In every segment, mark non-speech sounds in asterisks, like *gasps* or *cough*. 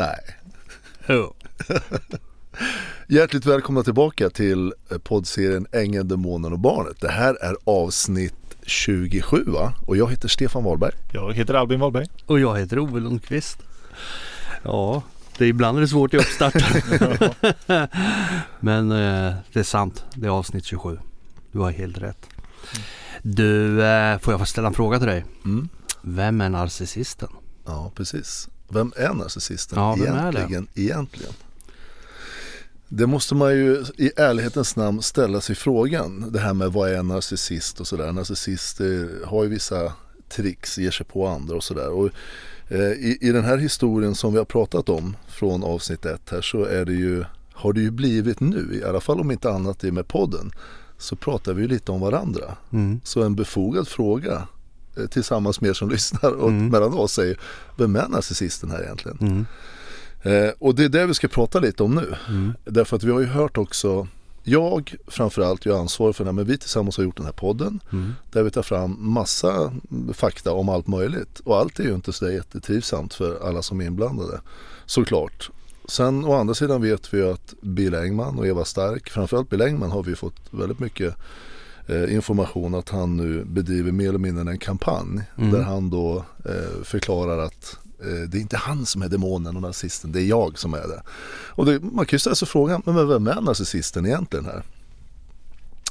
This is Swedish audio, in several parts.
Nej. Jo. *laughs* Hjärtligt välkomna tillbaka till eh, poddserien Ängeln, Demonen och Barnet. Det här är avsnitt 27 va? Och jag heter Stefan Wahlberg. Jag heter Albin Wahlberg. Och jag heter Ove Lundqvist. Ja, det är ibland är det svårt i uppstart. *laughs* Men eh, det är sant. Det är avsnitt 27. Du har helt rätt. Du, eh, får jag få ställa en fråga till dig? Mm. Vem är narcissisten? Ja, precis. Vem är narcissisten Ja, vem är det? egentligen? egentligen? Det måste man ju i ärlighetens namn ställa sig frågan. Det här med vad är en narcissist och sådär. Narcissister har ju vissa tricks, ger sig på andra och sådär. Eh, i, I den här historien som vi har pratat om från avsnitt ett här så är det ju, har det ju blivit nu, i alla fall om inte annat i med podden, så pratar vi ju lite om varandra. Mm. Så en befogad fråga tillsammans med er som *laughs* lyssnar och Mm. mellan oss ju, vem är narcissisten här egentligen? Mm. Eh, och det är det vi ska prata lite om nu. Mm. Därför att vi har ju hört också, jag framförallt, jag är ansvarig för det här, men vi tillsammans har gjort den här podden Mm. där vi tar fram massa fakta om allt möjligt. Och allt är ju inte så där jättetrivsamt för alla som är inblandade, såklart. Sen å andra sidan vet vi ju att Bill Engman och Eva Stark, framförallt Bill Engman har vi fått väldigt mycket eh, information att han nu bedriver mer eller mindre en kampanj Mm. där han då eh, förklarar att eh, det är inte han som är demonen och narcissisten, det är jag som är det. Och det, man kan ju ställa sig frågan, men vem är narcissisten egentligen här?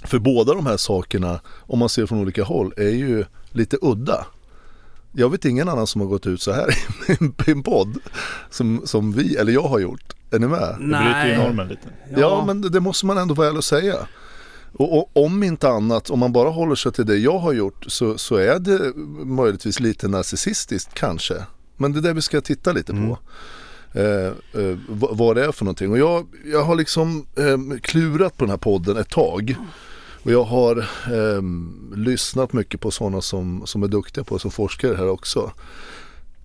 För båda de här sakerna, om man ser från olika håll, är ju lite udda. Jag vet ingen annan som har gått ut så här *laughs* i en- i en podd som, som vi, eller jag har gjort. Är ni med? Det bryter ju normen lite. Ja, men det, det måste man ändå vara ärlig och säga. Och, och om inte annat, om man bara håller sig till det jag har gjort så, så är det möjligtvis lite narcissistiskt kanske. Men det är det vi ska titta lite på. Eh, eh, vad, vad det är för någonting. Och jag, jag har liksom eh, klurat på den här podden ett tag. Och jag har eh, lyssnat mycket på sådana som, som är duktiga på det, som forskare här också.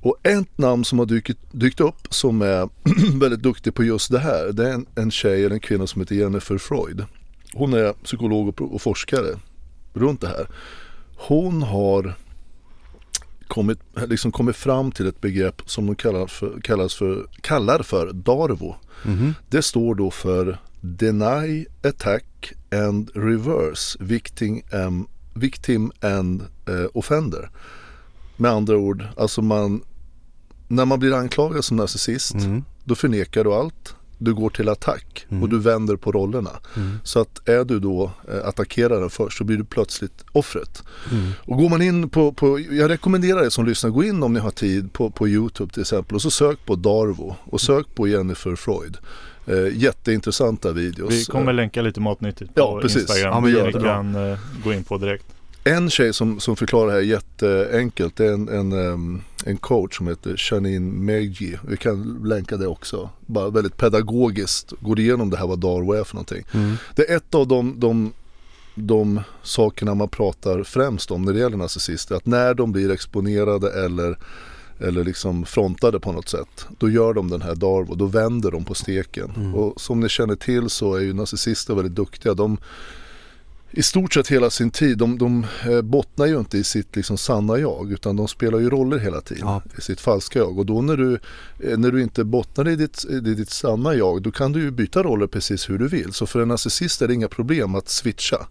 Och ett namn som har dykt, dykt upp som är *clears throat* väldigt duktig på just det här. Det är en, en tjej eller en kvinna som heter Jennifer Freud. Hon är psykolog och, forskare runt det här. Hon har kommit, liksom kommit fram till ett begrepp som de kallar för, kallas för, kallar för DARVO. Mhm. Det står då för Deny, Attack and Reverse Victim, um, victim and eh, Offender. Med andra ord, alltså man, när man blir anklagad som narcissist Mm. då förnekar du allt. Du går till attack Mm. och du vänder på rollerna. Mm. Så att är du då eh, attackeraren först så blir du plötsligt offret. Mm. Och går man in på, på jag rekommenderar er som lyssnar, gå in om ni har tid på, på Youtube till exempel och så sök på Darvo och sök på Jennifer Freud. Eh, jätteintressanta videos. Vi kommer länka lite matnyttigt på Ja, precis. Instagram. Ja, men gör ni det. kan eh, gå in på direkt. En tjej som, som förklarar det här jätteenkelt det är en, en, en coach som heter Janine Megji. Vi kan länka det också. Bara väldigt pedagogiskt går igenom det här vad Darwo är för någonting. Mm. Det är ett av de, de, de sakerna man pratar främst om när det gäller narcissister. Att när de blir exponerade eller, eller liksom frontade på något sätt. Då gör de den här Darwo, då vänder de på steken. Mm. Och som ni känner till så är ju narcissister väldigt duktiga. De, i stort sett hela sin tid, de, de eh, bottnar ju inte i sitt liksom sanna jag utan de spelar ju roller hela tiden Ja. i sitt falska jag. Och då när du, eh, när du inte bottnar i ditt, i ditt sanna jag då kan du ju byta roller precis hur du vill. Så för en narcissist är det inga problem att switcha.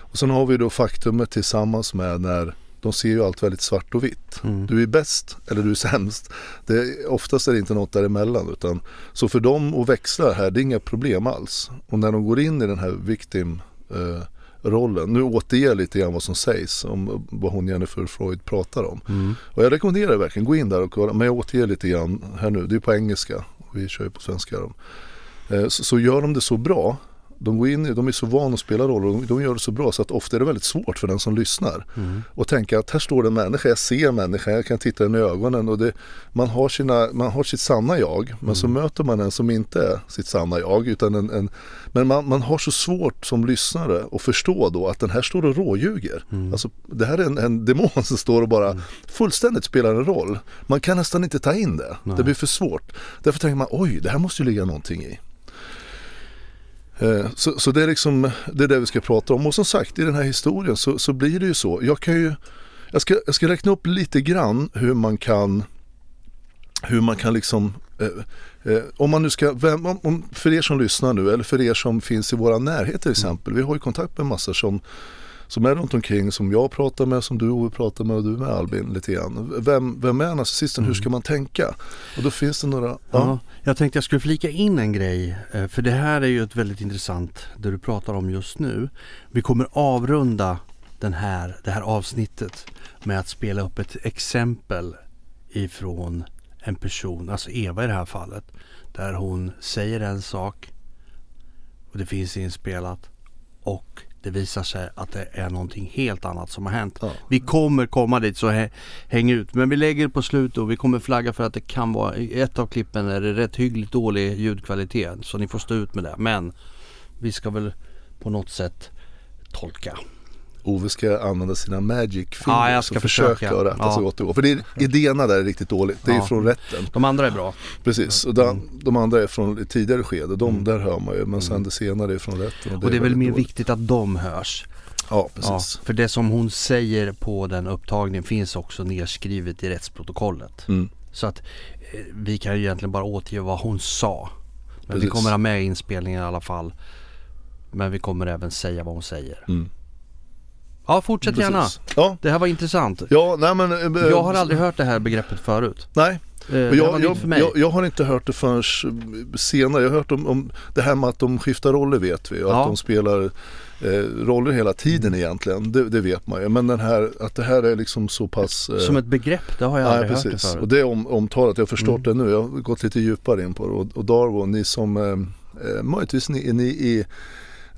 Och sen har vi då faktumet tillsammans med när de ser ju allt väldigt svart och vitt. Mm. Du är bäst eller du är sämst. Det, är- oftast är det inte något däremellan. Utan, så för dem att växla här, det är inga problem alls. Och när de går in i den här victim eh, rollen. Nu återger jag lite grann vad som sägs om vad hon Jennifer Freud pratar om. Mm. Och jag rekommenderar verkligen, gå in där och kolla. Men jag återger lite grann här nu. Det är på engelska och vi kör ju på svenska. Då. Eh, Så, så gör de det så bra. De, går in, de är så vana att spela roller och de, de gör det så bra så att ofta är det väldigt svårt för den som lyssnar. Mm. Och tänka att här står det en människa, jag ser människan, jag kan titta den i ögonen och det, man, har sina, man har sitt sanna jag. Men så möter man en som inte är sitt sanna jag. Utan en, en, men man, man har så svårt som lyssnare att förstå då att den här står och råljuger. Mm. Alltså, det här är en, en demon som står och bara fullständigt spelar en roll. Man kan nästan inte ta in det. Nej. Det blir för svårt. Därför tänker man, oj, det här måste ju ligga någonting i. Eh, så, så det är liksom det är det vi ska prata om. Och som sagt i den här historien så, så blir det ju så. Jag kan ju jag ska, jag ska räkna upp lite grann hur man kan hur man kan liksom Eh, eh, om man nu ska, vem, om, om, för er som lyssnar nu eller för er som finns i våra närhet till exempel. Vi har ju kontakt med massor som, som är runt omkring som jag pratar med, som du Ove pratar med och du med Albin lite grann. Vem, vem är narcissisten? Hur ska man tänka? Och då finns det några... Ja. Ja, jag tänkte jag skulle flika in en grej. eh, För det här är ju ett väldigt intressant, det du pratar om just nu. Vi kommer avrunda den här, det här avsnittet med att spela upp ett exempel ifrån en person, alltså Eva i det här fallet. Där hon säger en sak och det finns inspelat och det visar sig att det är någonting helt annat som har hänt. Ja. Vi kommer komma dit så hä- häng ut. Men vi lägger det på slut och vi kommer flagga för att det kan vara, i ett av klippen är det rätt hyggligt dålig ljudkvalitet. Så ni får stå ut med det. Men vi ska väl på något sätt tolka. Ove ska använda sina magic fingers Ja, jag ska och försöka försöka. rätta Ja. så gott det går. För det är, idéerna där är riktigt dåligt. Det är Ja. från rätten. De andra är bra. Precis, och de, de andra är från tidigare skede. De, Där hör man ju. Men sen Mm. det senare är från rätten. Och det är väl mer dåligt. viktigt att de hörs. Ja, Ja, precis. för det som hon säger på den upptagningen finns också nedskrivet i rättsprotokollet. Mm. Så att eh, vi kan ju egentligen bara återge vad hon sa. Men vi Precis. kommer ha med inspelningen i alla fall. Men vi kommer även säga vad hon säger. Mm. Ja, fortsätt gärna. Precis. Ja, Det här var intressant. ja nej men... eh, Jag har aldrig hört det här begreppet förut. Nej, Eh, jag, jag, för mig. jag, jag har inte hört det förrän senare. Jag har hört om, om det här med att de skiftar roller vet vi. Och Ja. Att de spelar eh, roller hela tiden egentligen. Det, det vet man ju. Men den här, att det här är liksom så pass... eh, Som ett begrepp, det har jag Nej, aldrig hört det precis. förut. Och det är om, omtalat, jag har förstått Mm. det nu. Jag har gått lite djupare in på det. Och, och Darwo, ni som, eh, eh, möjligtvis ni, ni i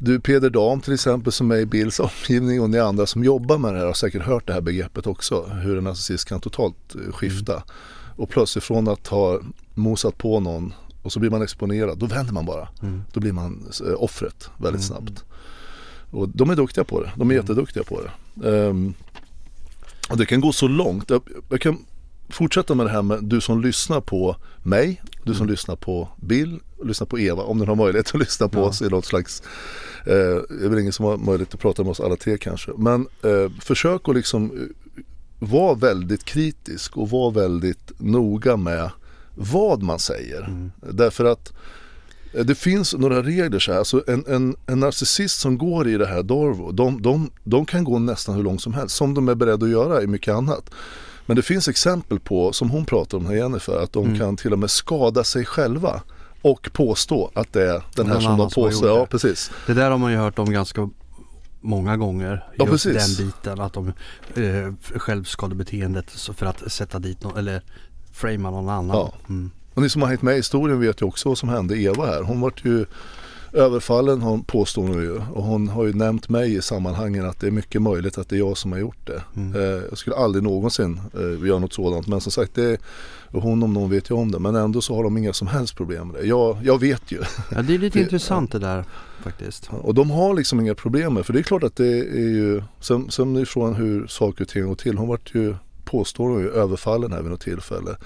du Peder Dam till exempel som är i Bills omgivning och ni andra som jobbar med det här har säkert hört det här begreppet också. Hur en narcissist kan totalt eh, skifta. Mm. Och plötsligt från att ha mosat på någon och så blir man exponerad, då vänder man bara. Mm. Då blir man eh, offret väldigt Mm. snabbt. Och de är duktiga på det. De är Mm. jätteduktiga på det. Ehm, och det kan gå så långt. Jag, jag kan fortsätta med det här med du som lyssnar på mig, du som Mm. lyssnar på Bill, lyssnar på Eva om den har möjlighet att lyssna på Ja. oss i något slags eh, Det är väl ingen som har möjlighet att prata med oss alla tre kanske. Men eh, försök att liksom eh, vara väldigt kritisk och vara väldigt noga med vad man säger. Mm. Därför att eh, det finns några regler så här. Alltså en, en, en narcissist som går i det här Dorvo, de, de, de kan gå nästan hur långt som helst. Som de är beredda att göra i mycket annat. Men det finns exempel på, som hon pratar om här Jennifer, att de Mm. kan till och med skada sig själva. Och påstå att det är den här som de påstår. Ja, precis. Det där har man ju hört om ganska många gånger. Ja, just precis. den biten. Att de eh, självskadebeteendet för att sätta dit någon eller framea någon annan. Ja. Mm. Och ni som har hängt med i historien vet ju också vad som hände Eva här. Hon vart ju överfallen hon påstår hon ju. Och hon har ju nämnt mig i sammanhangen att det är mycket möjligt att det är jag som har gjort det. Mm. Eh, jag skulle aldrig någonsin eh, göra något sådant. Men som sagt, det är, och hon om någon vet ju om det. Men ändå så har de inga som helst problem med det. Jag, jag vet ju. Ja, det är lite *laughs* Det- intressant det där faktiskt. Och de har liksom inga problem med. För det är klart att det är ju, sen, sen ifrån hur saker och ting går till. Hon vart ju, påstår hon ju, överfallen här vid något tillfälle.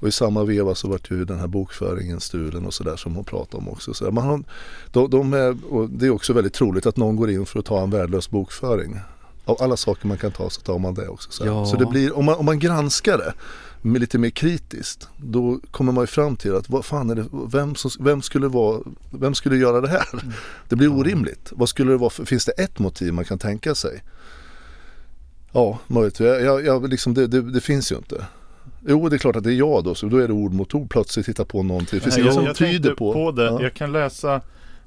Och i samma veva så vart ju den här bokföringen stulen och sådär som hon pratar om också. Så man har, de, de är, det är också väldigt troligt att någon går in för att ta en värdelös bokföring. Av alla saker man kan ta så tar man det också. Så. Ja. så det blir, om man, om man granskar det med lite mer kritiskt då kommer man ju fram till att vad fan är det, vem, som, vem, skulle, vara, vem skulle göra det här? Det blir orimligt. Vad skulle det vara för, finns det ett motiv man kan tänka sig? Ja, möjligt. Jag, jag, jag, liksom det, det, det finns ju inte. Jo, det är klart att det är jag då, så då är det ord mot ord plötsligt hitta på någonting. Det finns inget som jag tyder på. på det. Ja. Jag kan läsa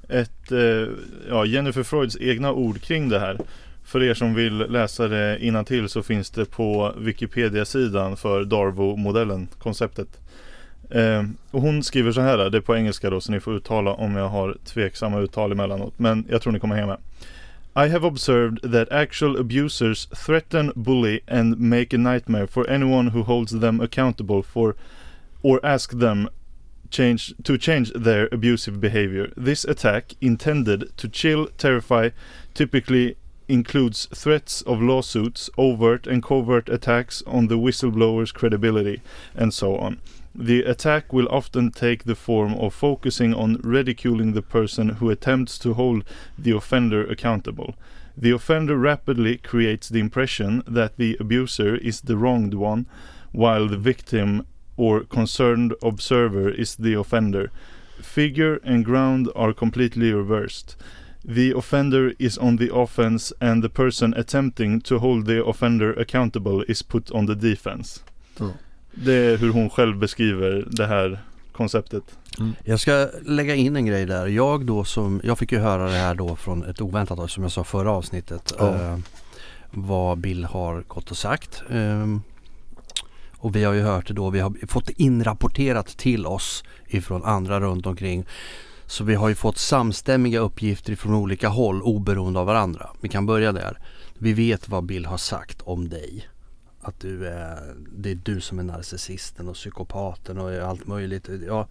ett, eh, ja, Jennifer Freuds egna ord kring det här. För er som vill läsa det till så finns det på Wikipedia-sidan för Darvo-modellen, konceptet. Eh, och hon skriver så här, det är på engelska då så ni får uttala om jag har tveksamma uttal emellanåt. Men jag tror ni kommer hänga med. I have observed that actual abusers threaten, bully and make a nightmare for anyone who holds them accountable for or ask them change to change their abusive behavior. This attack, intended to chill, terrify, typically includes threats of lawsuits, overt and covert attacks on the whistleblower's credibility, and so on. The attack will often take the form of focusing on ridiculing the person who attempts to hold the offender accountable. The offender rapidly creates the impression that the abuser is the wronged one, while the victim or concerned observer is the offender. Figure and ground are completely reversed. The offender is on the offense and the person attempting to hold the offender accountable is put on the defense. Ja. Det är hur hon själv beskriver det här konceptet. Jag ska lägga in en grej där. Jag då som, jag fick ju höra det här då från ett oväntat håll som jag sa förra avsnittet. Ja. Eh, vad Bill har gått och sagt. Ehm, och vi har ju hört det då, vi har fått inrapporterat till oss ifrån andra runt omkring. Så vi har ju fått samstämmiga uppgifter från olika håll oberoende av varandra. Vi kan börja där. Vi vet vad Bill har sagt om dig. Att du är, det är du som är narcissisten och psykopaten och allt möjligt. Ja.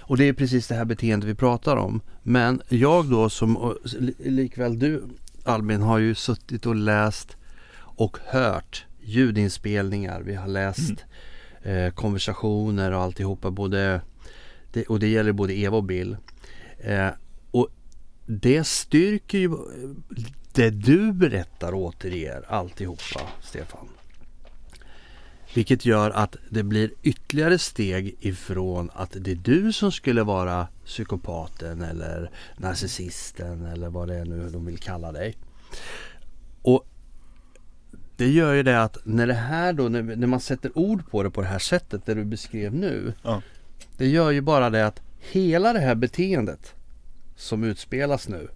Och det är precis det här beteendet vi pratar om. Men jag då som, likväl du Albin har ju suttit och läst och hört ljudinspelningar. Vi har läst eh, konversationer och alltihopa. Både, det, och det gäller både Eva och Bill. Eh, och det styrker ju eh, det du berättar återger alltihopa, Stefan. Vilket gör att det blir ytterligare steg ifrån att det är du som skulle vara psykopaten eller narcissisten eller vad det är nu de vill kalla dig. Och det gör ju det att när det här då, när, man sätter ord på det på det här sättet det du beskrev nu. Ja. Det gör ju bara det att hela det här beteendet som utspelas nu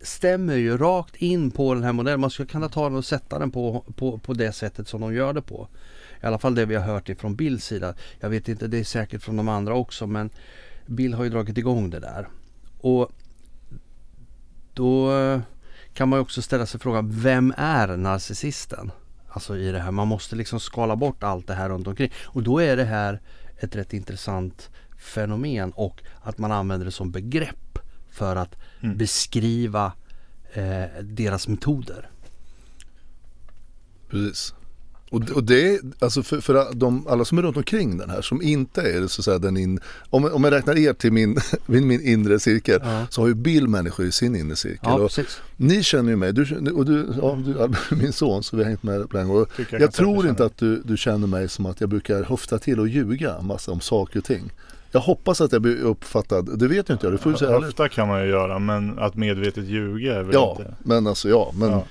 stämmer ju rakt in på den här modellen. Man skulle kunna ta den och sätta den på, på, på det sättet som de gör det på. I alla fall det vi har hört ifrån Bills sida. Jag vet inte, det är säkert från de andra också men Bill har ju dragit igång det där. Och då kan man ju också ställa sig frågan, vem är narcissisten? Alltså i det här, man måste liksom skala bort allt det här runt omkring. Och då är det här ett rätt intressant fenomen och att man använder det som begrepp för att Mm. beskriva eh, deras metoder. Precis. Och, och det är, alltså för, för de, alla som är runt omkring den här som inte är så att säga den in, om, om jag räknar er till min, *laughs* min, min inre cirkel Ja. så har ju Bill människor i sin inre cirkel. Ja, ni känner ju mig, du, och du, ja, du är *laughs* min son så vi har hängt med på en gång. Jag, säga tror jag inte att du, du känner mig som att jag brukar höfta till och ljuga massa om saker och ting. Jag hoppas att jag blir uppfattad, det vet ju inte jag, det får säga ärligt. Ofta kan man ju göra men att medvetet ljuga är väl Ja, inte... men alltså ja, men Ja.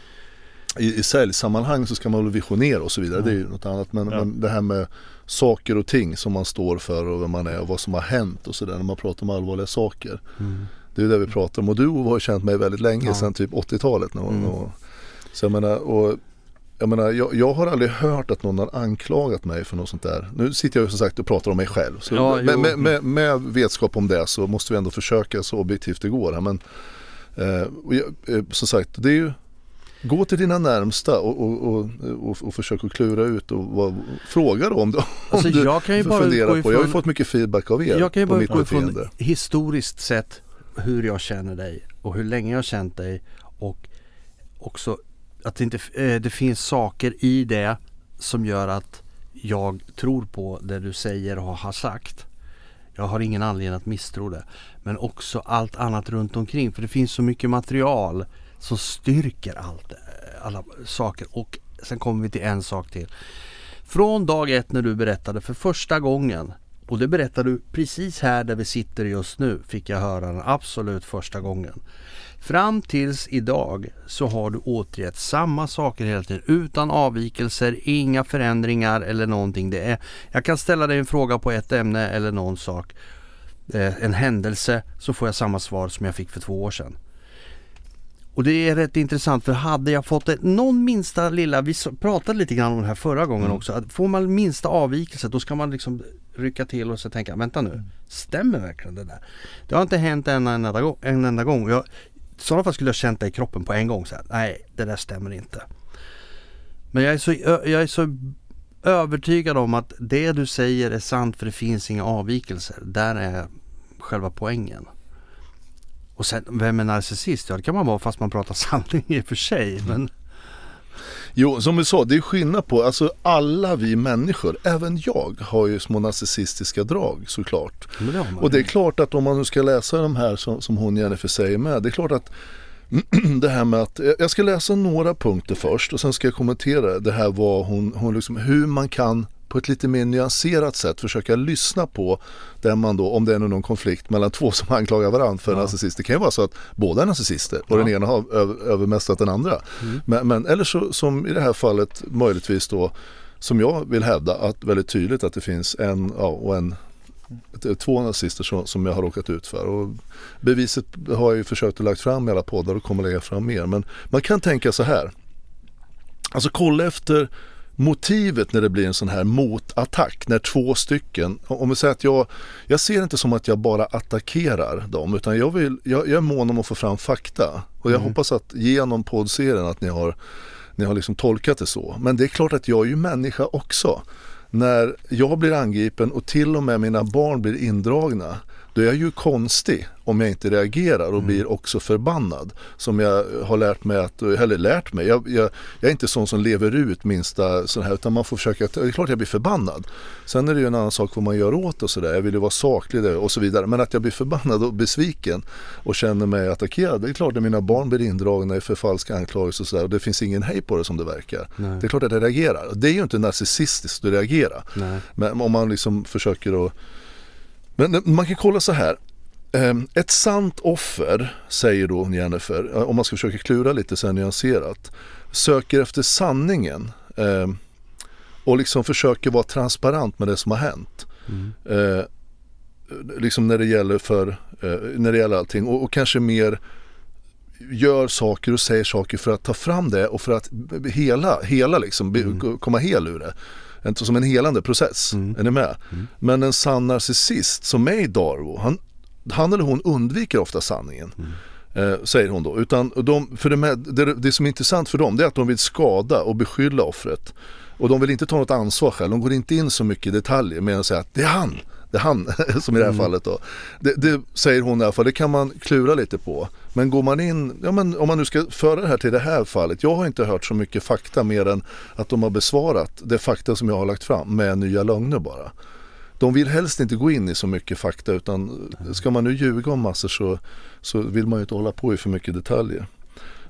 i, i säljsammanhang så ska man väl visionera och så vidare, det är ju något annat. Men, Ja. men det här med saker och ting som man står för och vem man är och vad som har hänt och sådär när man pratar om allvarliga saker. Mm. Det är det vi pratar om och du har känt mig väldigt länge, Ja. sedan typ 80-talet. När, Mm. och, så jag menar, och, jag, menar jag, jag har aldrig hört att någon har anklagat mig för något sånt där. Nu sitter jag ju som sagt och pratar om mig själv. Så Ja, med, med, med, med vetskap om det så måste vi ändå försöka så objektivt det går. Men eh, jag, eh, som sagt, det är ju Gå till dina närmsta och, och, och, och, och försök att klura ut och vad, fråga då om om Alltså, du jag kan ju bara funderar på. Jag har ju ifrån- fått mycket feedback av er Jag kan ju bara utgå ifrån historiskt sett hur jag känner dig och hur länge jag har känt dig och också att det, inte, eh, det finns saker i det som gör att jag tror på det du säger och har sagt. Jag har ingen anledning att misstro det. Men också allt annat runt omkring för det finns så mycket material som styrker allt, eh, alla saker. Och sen kommer vi till en sak till. Från dag ett när du berättade för första gången och det berättar du precis här där vi sitter just nu fick jag höra den absolut första gången. Fram tills idag så har du återgett samma saker hela tiden utan avvikelser, inga förändringar eller någonting. Det är, jag kan ställa dig en fråga på ett ämne eller någon sak, eh, en händelse, så får jag samma svar som jag fick för två år sedan. Och det är rätt intressant för hade jag fått ett, någon minsta lilla, vi pratade lite grann om det här förra gången också, att får man minsta avvikelse då ska man liksom rycka till och så tänka, vänta nu, stämmer verkligen det där? Det har inte hänt en enda. En enda gång. Jag, i sådana fall skulle jag känt det i kroppen på en gång så här, nej det där stämmer inte. Men jag är så, jag är så övertygad om att det du säger är sant för det finns inga avvikelser. Där är själva poängen. Och sen, vem är narcissist? Ja det kan man vara fast man pratar *laughs* sanning i och för sig. Men Jo, som vi sa, det är skillnad på, alltså alla vi människor, även jag har ju små narcissistiska drag såklart. Det Och det är klart att om man nu ska läsa de här som, som hon Jennifer säger med, det är klart att *clears throat* det här med att, jag ska läsa några punkter först och sen ska jag kommentera det här vad hon, hon liksom, hur man kan på ett lite mer nyanserat sätt försöka lyssna på där man då, om det är någon konflikt mellan två som anklagar varandra för ja. narcissist. Det kan ju vara så att båda är narcissister och ja. den ena har övermästrat den andra. Mm. Men, men, eller så, som i det här fallet möjligtvis då som jag vill hävda att väldigt tydligt att det finns en ja, och en två nazister som, som jag har råkat ut för. Och beviset har jag ju försökt att lägga fram i alla poddar och kommer lägga fram mer. Men man kan tänka så här. Alltså kolla efter motivet när det blir en sån här motattack, när två stycken, om vi säger att jag, jag ser inte som att jag bara attackerar dem utan jag, vill, jag, jag är mån om att få fram fakta och jag mm. hoppas att genom poddserien att ni har, ni har liksom tolkat det så. Men det är klart att jag är ju människa också. När jag blir angripen och till och med mina barn blir indragna då är jag ju konstig om jag inte reagerar och mm. blir också förbannad. Som jag har lärt mig att, eller lärt mig, jag, jag, jag är inte sån som lever ut minsta sån här utan man får försöka, det är klart jag blir förbannad. Sen är det ju en annan sak vad man gör åt och sådär, jag vill ju vara saklig och så vidare. Men att jag blir förbannad och besviken och känner mig attackerad, det är klart att mina barn blir indragna i förfalska anklagelser och sådär och det finns ingen hej på det som det verkar. Nej. Det är klart att jag reagerar. Det är ju inte narcissistiskt att reagera. Nej. Men om man liksom försöker att men man kan kolla så här. Ehm, ett sant offer, säger då Jennifer, om man ska försöka klura lite så här nyanserat, söker efter sanningen ehm, och liksom försöker vara transparent med det som har hänt. Mm. Eh, liksom när det gäller för, eh, när det gäller allting och, och, kanske mer gör saker och säger saker för att ta fram det och för att hela, hela liksom, mm. komma hel ur det som en helande process. Mm. Är ni med? Mm. Men en sann narcissist som i Darwo, han, han eller hon undviker ofta sanningen. Mm. Eh, säger hon då. Utan de, för det, det, det som är intressant för dem det är att de vill skada och beskylla offret. Och de vill inte ta något ansvar själv. De går inte in så mycket i detaljer med att säga att det är han. Det är han *laughs* som i det här mm. fallet då. Det, det, säger hon i alla fall, det kan man klura lite på. Men går man in, ja men om man nu ska föra det här till det här fallet. Jag har inte hört så mycket fakta mer än att de har besvarat det fakta som jag har lagt fram med nya lögner bara. De vill helst inte gå in i så mycket fakta utan ska man nu ljuga om massor så, så vill man ju inte hålla på i för mycket detaljer.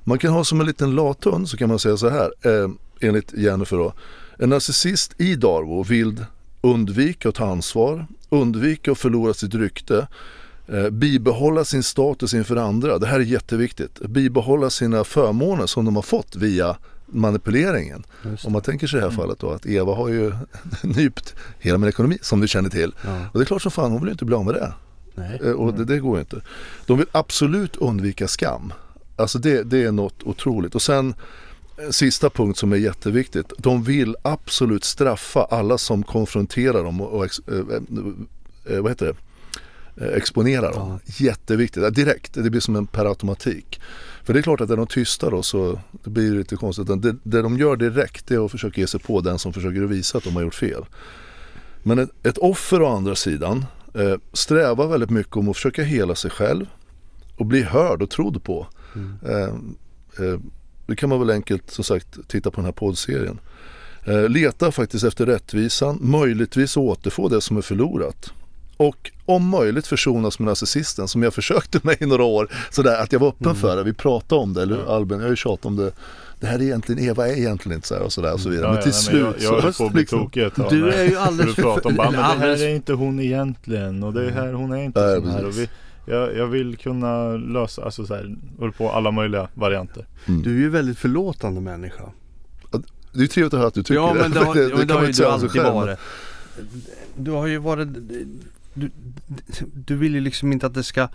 Man kan ha som en liten lathund så kan man säga så här, eh, enligt Jennifer då. En narcissist i Darwo vill undvika att ta ansvar, undvika att förlora sitt rykte, eh, bibehålla sin status inför andra. Det här är jätteviktigt. Bibehålla sina förmåner som de har fått via manipuleringen. Om man tänker sig i det här mm. fallet då att Eva har ju *laughs* nypt hela min ekonomi som du känner till. Ja. Och det är klart som fan hon vill inte bli av med det. Nej. Eh, och det, det går inte. De vill absolut undvika skam. Alltså det, det är något otroligt. Och sen sista punkt som är jätteviktigt. De vill absolut straffa alla som konfronterar dem och, och äh, äh, vad heter det? exponera dem. Ja. Jätteviktigt, direkt. Det blir som en per automatik. För det är klart att är de tysta då så det blir det lite konstigt. Det, det de gör direkt är att försöka ge sig på den som försöker visa att de har gjort fel. Men ett, ett offer å andra sidan eh, strävar väldigt mycket om att försöka hela sig själv och bli hörd och trodd på. Mm. Eh, eh, det kan man väl enkelt som sagt titta på den här poddserien. Eh, leta faktiskt efter rättvisan, möjligtvis återfå det som är förlorat. Och om möjligt försonas med narcissisten som jag försökte med i några år. Sådär att jag var öppen mm. för det, vi pratade om det, eller mm. Albin, jag har ju tjatat om det. Det här är egentligen, Eva är egentligen inte så här och sådär och så vidare. Ja, men till ja, slut jag, jag så... Jag på liksom, tokig ett tag. Du är ju alldeles för... Om, bara, men det här är inte hon egentligen och det här, hon är inte Nej, sån här. Och vi, jag, jag, vill kunna lösa, alltså så här, på alla möjliga varianter. Mm. Du är ju väldigt förlåtande människa. Det är trevligt att höra att du tycker ja, men det. Har, *laughs* det, det, det, det har ju du alltid varit. Du har ju varit du, du vill ju liksom inte att det ska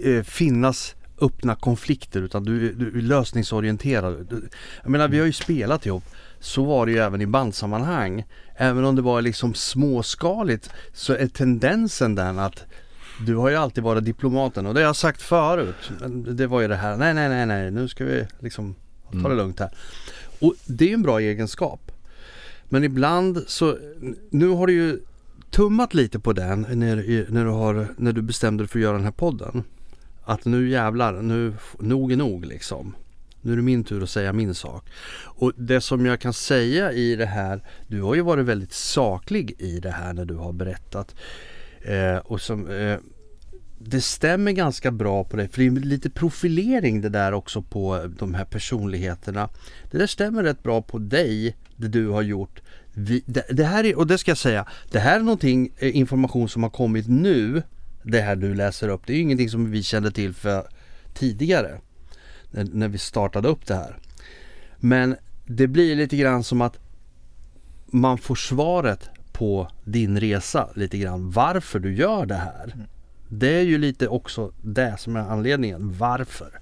eh, finnas öppna konflikter utan du, du är lösningsorienterad. Jag menar vi har ju spelat ihop. Så var det ju även i bandsammanhang. Även om det var liksom småskaligt så är tendensen den att du har ju alltid varit diplomaten och det har jag sagt förut. Det var ju det här, nej nej nej nej nu ska vi liksom ta det mm. lugnt här. Och det är ju en bra egenskap. Men ibland så, nu har du ju tummat lite på den när, när, du, har, när du bestämde dig för att göra den här podden. Att nu jävlar, nu, nog är nog liksom. Nu är det min tur att säga min sak. Och det som jag kan säga i det här, du har ju varit väldigt saklig i det här när du har berättat. Eh, och som, eh, det stämmer ganska bra på dig, för det är lite profilering det där också på de här personligheterna. Det där stämmer rätt bra på dig, det du har gjort vi, det, det här är, och det ska jag säga, det här är någonting, eh, information som har kommit nu. Det här du läser upp, det är ju ingenting som vi kände till för tidigare. När, när vi startade upp det här. Men det blir lite grann som att man får svaret på din resa lite grann varför du gör det här. Det är ju lite också det som är anledningen. Varför?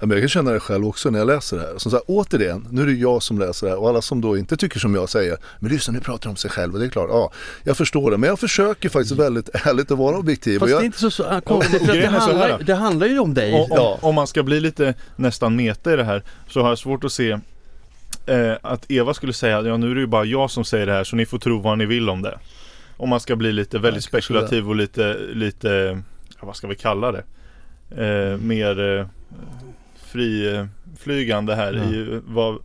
Men jag kan känna det själv också när jag läser det här. Som sagt, återigen, nu är det jag som läser det här och alla som då inte tycker som jag säger, men lyssna nu pratar om sig själv och det är klart, ja, jag förstår det. Men jag försöker faktiskt väldigt ärligt att vara objektiv. Fast och jag, det är inte så, så konstigt, för att det, så här. handlar, det handlar ju om dig. Om, om, Ja. om man ska bli lite nästan meta i det här så har jag svårt att se eh, att Eva skulle säga ja nu är det ju bara jag som säger det här så ni får tro vad ni vill om det. Om man ska bli lite väldigt Ja, spekulativ och lite, lite ja, vad ska vi kalla det? Eh, mer eh, friflygande här Ja. i vad,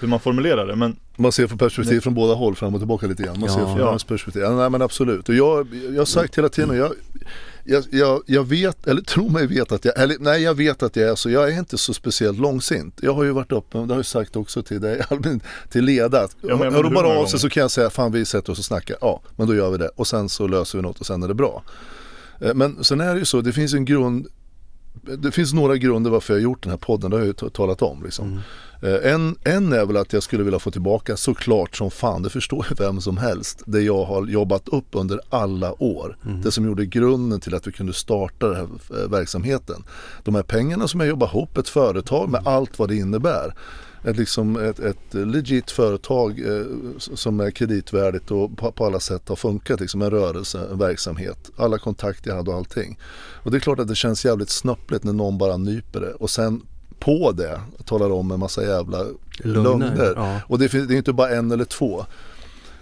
hur man formulerar det. Men Man ser från perspektiv från båda håll, fram och tillbaka lite grann. Man Ja. ser från Ja. perspektiv. Ja, nej men absolut. Och jag, jag har sagt hela tiden, och jag, jag, jag, jag vet, eller tror mig veta att jag, eller nej jag vet att jag är så, jag är inte så speciellt långsint. Jag har ju varit uppe, det har jag sagt också till dig, *laughs* Albin, till Leda. Ja, men Hör de bara av sig gånger? så kan jag säga, fan vi sätter oss och snackar. Ja, men då gör vi det. Och sen så löser vi något och sen är det bra. Eh, Men sen är det ju så, det finns en grund det finns några grunder varför jag har gjort den här podden, det har jag ju ta- talat om. Liksom. Eh, En, en är väl att jag skulle vilja få tillbaka såklart som fan, det förstår ju vem som helst, det jag har jobbat upp under alla år. Det som gjorde grunden till att vi kunde starta den här eh, verksamheten. De här pengarna som jag jobbar ihop, ett företag med allt vad det innebär. Ett, liksom ett, ett legit företag eh, som är kreditvärdigt och på, på alla sätt har funkat. Liksom en rörelse, en verksamhet. Alla kontakter jag hade och allting. Och det är klart att det känns jävligt snöpligt när någon bara nyper det. Och sen på det talar om en massa jävla lögner. ja. Och det, finns, det är inte bara en eller två.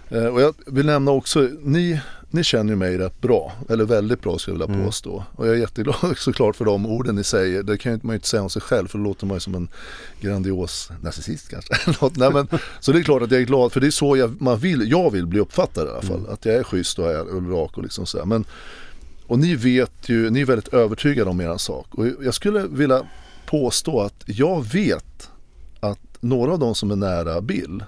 Eh, och jag vill nämna också, ni, ni känner ju mig rätt bra, eller väldigt bra skulle jag vilja Mm. påstå. Och jag är jätteglad *laughs* såklart för de orden ni säger. Det kan man ju inte säga om sig själv för då låter man ju som en grandios narcissist kanske. *laughs* Nej, men, så det är klart att jag är glad för det är så jag, man vill, jag vill bli uppfattad i alla fall. Mm. Att jag är schysst och är rak och liksom så här. Men, och ni vet ju, ni är väldigt övertygade om er sak. Och jag skulle vilja påstå att jag vet att några av de som är nära Bill,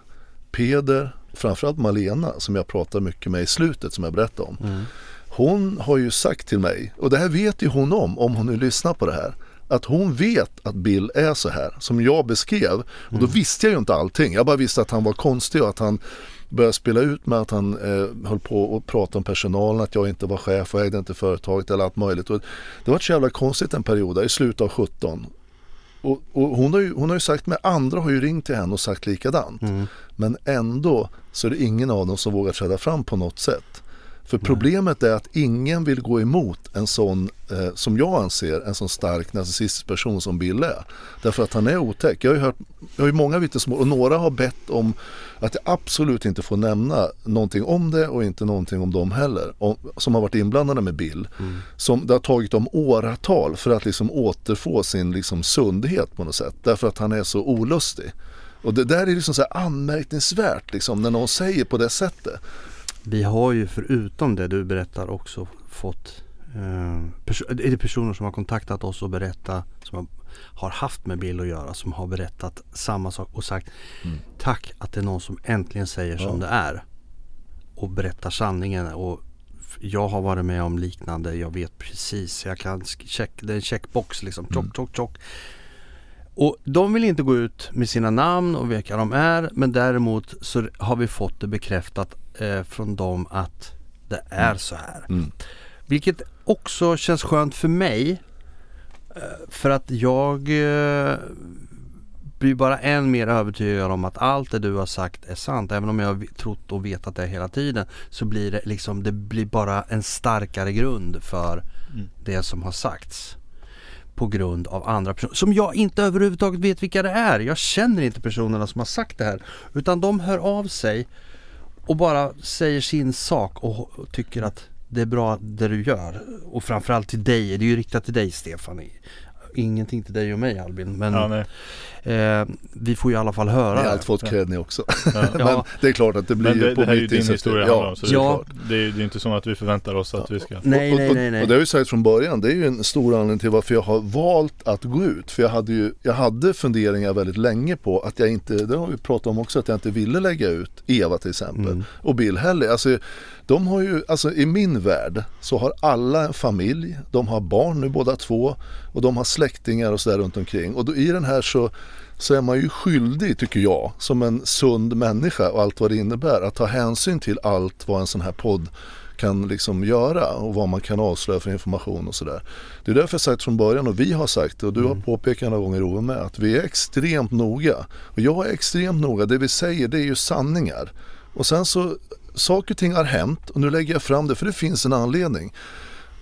Peder, framförallt Malena som jag pratar mycket med i slutet som jag berättade om. Hon har ju sagt till mig, och det här vet ju hon om, om hon nu lyssnar på det här. Att hon vet att Bill är så här, som jag beskrev. Och då visste jag ju inte allting. Jag bara visste att han var konstig och att han började spela ut med att han eh, höll på och prata om personalen, att jag inte var chef och ägde inte företaget eller allt möjligt. Och det var så jävla konstigt en period där, i slutet av 17. Och, och hon, har ju, hon har ju sagt med andra har ju ringt till henne och sagt likadant. Men ändå så är det ingen av dem som vågar träda fram på något sätt. För problemet är att ingen vill gå emot en sån, eh, som jag anser, en sån stark narcissistisk person som Bill är. Därför att han är otäck. Jag har ju hört, jag har ju många vittnesmål och några har bett om att jag absolut inte får nämna någonting om det och inte någonting om dem heller. Om, som har varit inblandade med Bill. Som det har tagit dem åratal för att liksom återfå sin liksom sundhet på något sätt. Därför att han är så olustig. Och det där är liksom så här anmärkningsvärt liksom, när någon säger på det sättet. Vi har ju förutom det du berättar också fått eh, är det personer som har kontaktat oss och berättat som har, haft med Bill att göra som har berättat samma sak och sagt tack att det är någon som äntligen säger som det är och berättar sanningen och jag har varit med om liknande, jag vet precis, jag kan check, det är en checkbox liksom, tjock, tjock, tjock. Och de vill inte gå ut med sina namn och vilka de är men däremot så har vi fått det bekräftat eh, från dem att det är så här. Mm. Vilket också känns skönt för mig eh, för att jag eh, blir bara än mer övertygad om att allt det du har sagt är sant. Även om jag har trott och vetat det hela tiden så blir det liksom, det blir bara en starkare grund för det som har sagts på grund av andra personer som jag inte överhuvudtaget vet vilka det är. Jag känner inte personerna som har sagt det här utan de hör av sig och bara säger sin sak och tycker att det är bra det du gör. Och framförallt till dig, det är ju riktat till dig Stefan ingenting till dig och mig Albin. Men Ja, eh, vi får ju i alla fall höra Ni har det. allt fått cred ni också. *laughs* Ja. Men Ja. det är klart att det blir Men det, ju på det här är ju mitt din historia det Ja, om. Så Ja. det, det, är, det är inte som att vi förväntar oss att vi ska... Nej, och, nej, nej, nej. Och det har jag ju sagt från början, det är ju en stor anledning till varför jag har valt att gå ut. För jag hade ju, jag hade funderingar väldigt länge på att jag inte, det har vi pratat om också, att jag inte ville lägga ut Eva till exempel. Mm. Och Bill heller. Alltså, de har ju, alltså i min värld så har alla en familj, de har barn nu båda två och de har släktingar och sådär runt omkring. Och då, i den här så så är man ju skyldig, tycker jag, som en sund människa och allt vad det innebär, att ta hänsyn till allt vad en sån här podd kan liksom göra och vad man kan avslöja för information och sådär. Det är därför jag sagt från början och vi har sagt och du har påpekat några gånger Ove med att vi är extremt noga. Och jag är extremt noga, det vi säger det är ju sanningar. Och sen så, saker och ting har hänt och nu lägger jag fram det för det finns en anledning.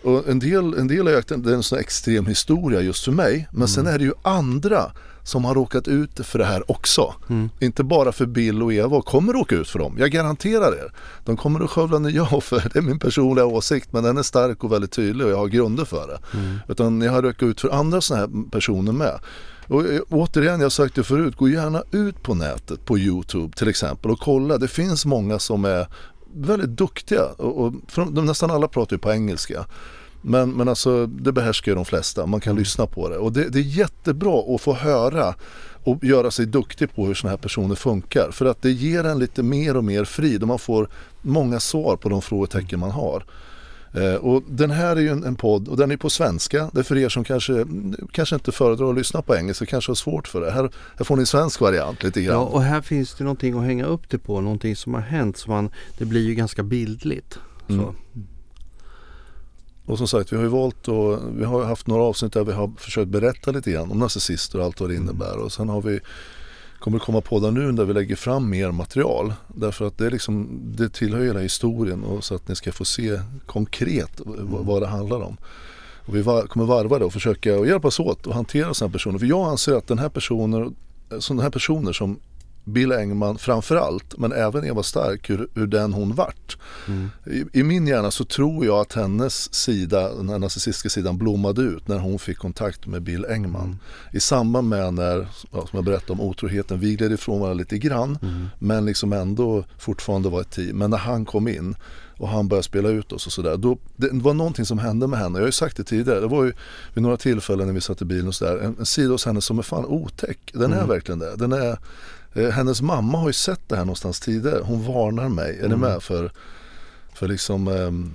Och en del, en del ju att det är en sån extrem historia just för mig. Men sen är det ju andra som har råkat ut för det här också. Inte bara för Bill och Eva och kommer råka ut för dem. Jag garanterar er. De kommer att skövla nya offer. Det är min personliga åsikt men den är stark och väldigt tydlig och jag har grunder för det. Utan jag har råkat ut för andra sådana här personer med. Och eh, återigen, jag har sagt det förut, gå gärna ut på nätet, på Youtube till exempel och kolla. Det finns många som är väldigt duktiga och, och de, nästan alla pratar ju på engelska. Men, men alltså det behärskar ju de flesta, man kan lyssna på det. Och det, det är jättebra att få höra och göra sig duktig på hur sådana här personer funkar. För att det ger en lite mer och mer frid och man får många svar på de frågetecken man har. Eh, och den här är ju en, en podd och den är på svenska. Det är för er som kanske, kanske inte föredrar att lyssna på engelska, kanske har svårt för det. Här, här får ni en svensk variant lite grann. Ja, och här finns det någonting att hänga upp det på, någonting som har hänt. Så man, det blir ju ganska bildligt. Så. Mm. Och som sagt, vi har ju valt och vi har haft några avsnitt där vi har försökt berätta lite grann om narcissister och allt vad det innebär. Och sen har vi kommer det komma poddar nu där vi lägger fram mer material. Därför att det, är liksom, det tillhör hela historien och så att ni ska få se konkret v- vad det handlar om. Och vi var, kommer varva det och försöka och hjälpas åt att hantera sådana personer. För jag anser att den här personer, sådana här personer som Bill Engman framför allt, men även Eva Stark, hur, hur den hon vart. I, I min hjärna så tror jag att hennes sida, den här narcissistiska sidan blommade ut när hon fick kontakt med Bill Engman. I samband med när, som jag berättade om otroheten, vi gled ifrån varandra lite grann men liksom ändå fortfarande var ett team. Men när han kom in och han började spela ut oss och sådär. Då, det var någonting som hände med henne. Jag har ju sagt det tidigare. Det var ju vid några tillfällen när vi satt i bilen och sådär. En, en sida hos henne som är fan otäck. Den är verkligen det. Den är, hennes mamma har ju sett det här någonstans tidigare. Hon varnar mig. Är ni med? För, för liksom ehm,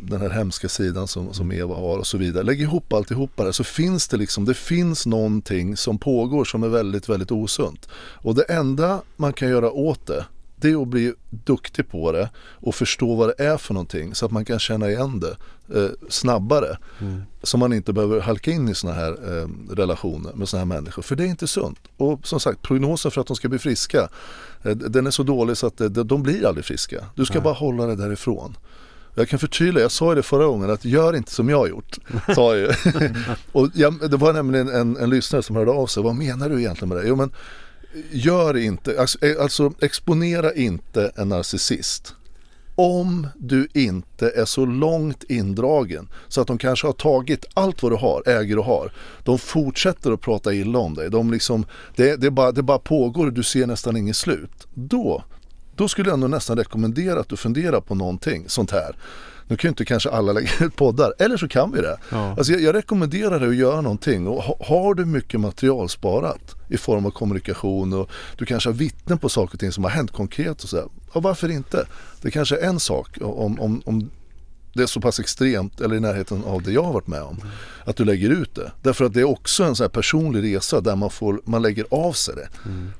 den här hemska sidan som, som Eva har och så vidare. Lägg ihop alltihopa där så finns det liksom, det finns någonting som pågår som är väldigt, väldigt osunt. Och det enda man kan göra åt det, det är att bli duktig på det och förstå vad det är för någonting så att man kan känna igen det eh, snabbare. Så man inte behöver halka in i sådana här eh, relationer med sådana här människor. För det är inte sunt. Och som sagt, prognosen för att de ska bli friska, eh, den är så dålig så att eh, de blir aldrig friska. Du ska bara hålla det därifrån. Jag kan förtydliga, jag sa ju det förra gången att gör inte som jag har gjort. Sa jag *laughs* och jag, det var nämligen en, en lyssnare som hörde av sig, vad menar du egentligen med det? Jo men gör inte, alltså, eh, alltså exponera inte en narcissist. Om du inte är så långt indragen så att de kanske har tagit allt vad du har, äger och har. De fortsätter att prata illa om dig. De liksom, det, det, bara, det bara pågår och du ser nästan inget slut. Då, då skulle jag nog nästan rekommendera att du funderar på någonting sånt här. Nu kan ju inte kanske alla lägga *laughs* ut poddar, eller så kan vi det. Ja. Alltså jag, jag rekommenderar dig att göra någonting och ha, har du mycket material sparat i form av kommunikation och du kanske har vittnen på saker och ting som har hänt konkret och sådär. Ja, varför inte? Det kanske är en sak om, om, om det är så pass extremt eller i närheten av det jag har varit med om. Att du lägger ut det. Därför att det är också en sån här personlig resa där man, får, man lägger av sig det.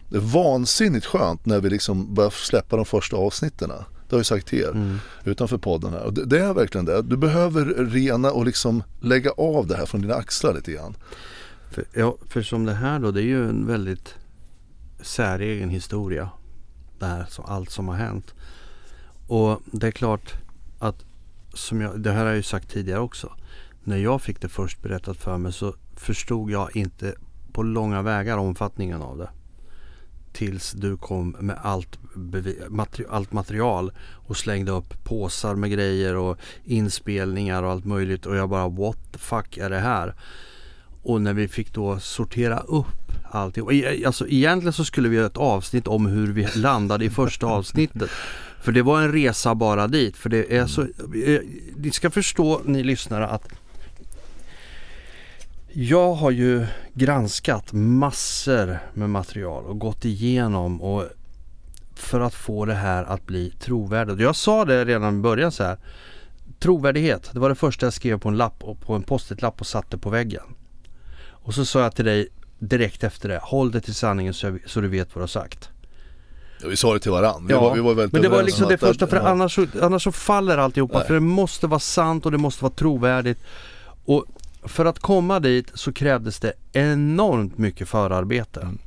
Det är vansinnigt skönt när vi liksom börjar släppa de första avsnitten. Det har jag sagt till er utanför podden här. Och det, det är verkligen det. Du behöver rena och liksom lägga av det här från dina axlar lite grann. För, ja, för som det här då, det är ju en väldigt säregen historia. Det här, så, allt som har hänt. Och det är klart att, som jag, det här har jag ju sagt tidigare också. När jag fick det först berättat för mig så förstod jag inte på långa vägar omfattningen av det. Tills du kom med allt, materi- allt material och slängde upp påsar med grejer och inspelningar och allt möjligt. Och jag bara what the fuck är det här? och när vi fick då sortera upp allting. E-, alltså egentligen så skulle vi göra ett avsnitt om hur vi landade i första avsnittet. För det var en resa bara dit. För det är så, e-, ni ska förstå ni lyssnare att jag har ju granskat massor med material och gått igenom och för att få det här att bli trovärdigt. Jag sa det redan i början så här. Trovärdighet, det var det första jag skrev på en lapp och på en post-it-lapp och satte på väggen. Och så sa jag till dig direkt efter det, håll det till sanningen så, jag, så du vet vad du har sagt. Ja, vi sa det till varandra. Vi, Ja, var, vi var Men det var liksom om det första för ja. annars, annars så faller alltihopa. Nej. För det måste vara sant och det måste vara trovärdigt. Och för att komma dit så krävdes det enormt mycket förarbete. Mm.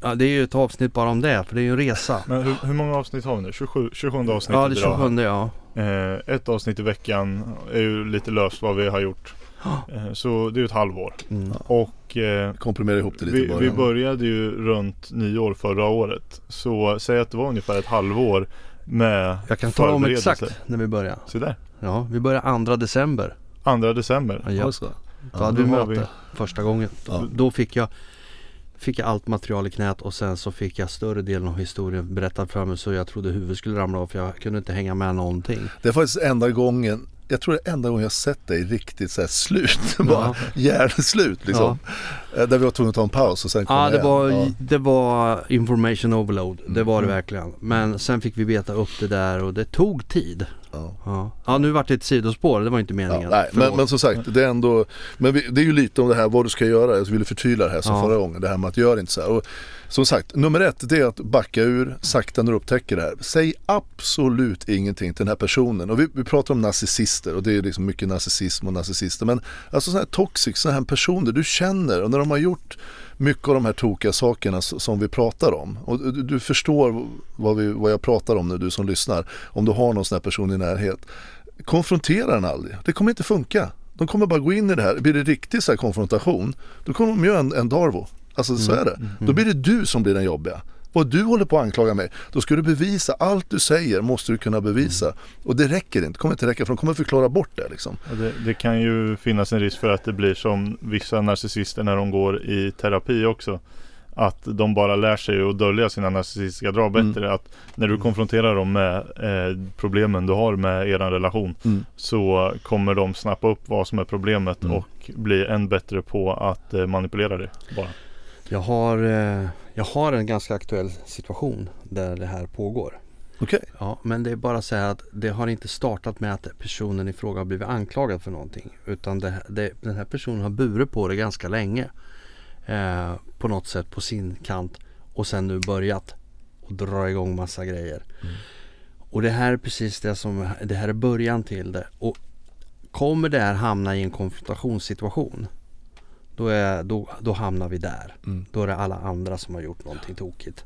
Ja, det är ju ett avsnitt bara om det, för det är ju en resa. *laughs* Men hur, hur många avsnitt har vi nu? 27, 27 avsnitt Ja, det idag. 27 ja. Eh, ett avsnitt i veckan är ju lite löst vad vi har gjort. *gasps* Eh, så det är ju ett halvår. Mm. Och eh, Komprimera ihop det lite vi, vi början. började ju runt nyår förra året. Så säg att det var ungefär ett halvår med Jag kan tala om exakt när vi börjar. Så där. Ja, vi börjar 2 december. 2 december. Ja, Ja, så. då hade vi möte vi- första gången. Ja. Då fick jag Fick jag allt material i knät och sen så fick jag större delen av historien berättad för mig så jag trodde huvudet skulle ramla av för jag kunde inte hänga med någonting. Det är faktiskt enda gången jag tror det är enda gången jag sett dig riktigt så här slut. *laughs* Bara hjärnslut liksom. Eh, Där vi var tvungna att ta en paus och sen komma Ja det igen. var, Ja. det var information overload, det var det Mm. verkligen. Men sen fick vi beta upp det där och det tog tid. Ja. Ja, ja nu vart det ett sidospår, det var inte meningen. Ja, nej, men, men som sagt, det är ändå Men vi, det är ju lite om det här vad du ska göra. Jag ville förtydliga det här som Ja. förra gången. Det här med att göra inte så här. Och som sagt, nummer ett det är att backa ur sakta när du upptäcker det här. Säg absolut ingenting till den här personen. Och vi, vi pratar om narcissister och det är liksom mycket narcissism och narcissister. Men alltså sådana här toxic, sådana här personer du känner och när de har gjort mycket av de här tokiga sakerna som vi pratar om. Och du, du förstår vad, vi, vad jag pratar om nu, du som lyssnar. Om du har någon sån här person i närhet. Konfrontera den aldrig. Det kommer inte funka. De kommer bara gå in i det här. Blir det riktig så här konfrontation, då kommer de göra en, en Darvo. Alltså så är det. Då blir det du som blir den jobbiga. Och du håller på att anklaga mig. Då ska du bevisa. Allt du säger måste du kunna bevisa. Och det räcker inte. Det kommer inte räcka för de kommer förklara bort det liksom. Det, det kan ju finnas en risk för att det blir som vissa narcissister när de går i terapi också. Att de bara lär sig att dölja sina narcissistiska drag Mm. bättre. Att när du konfronterar dem med eh, problemen du har med er relation Mm. så kommer de snappa upp vad som är problemet Mm. och bli än bättre på att eh, manipulera det bara. Jag har, eh, jag har en ganska aktuell situation där det här pågår. Okej. Ja, men det är bara så här att det har inte startat med att personen i fråga har blivit anklagad för någonting. Utan det, det, den här personen har burit på det ganska länge. Eh, på något sätt på sin kant. Och sen nu börjat och dra igång massa grejer. Och det här är precis det som, det här är början till det. Och kommer det här hamna i en konfrontationssituation. Då, är, då, då hamnar vi där. Mm. Då är det alla andra som har gjort någonting tokigt.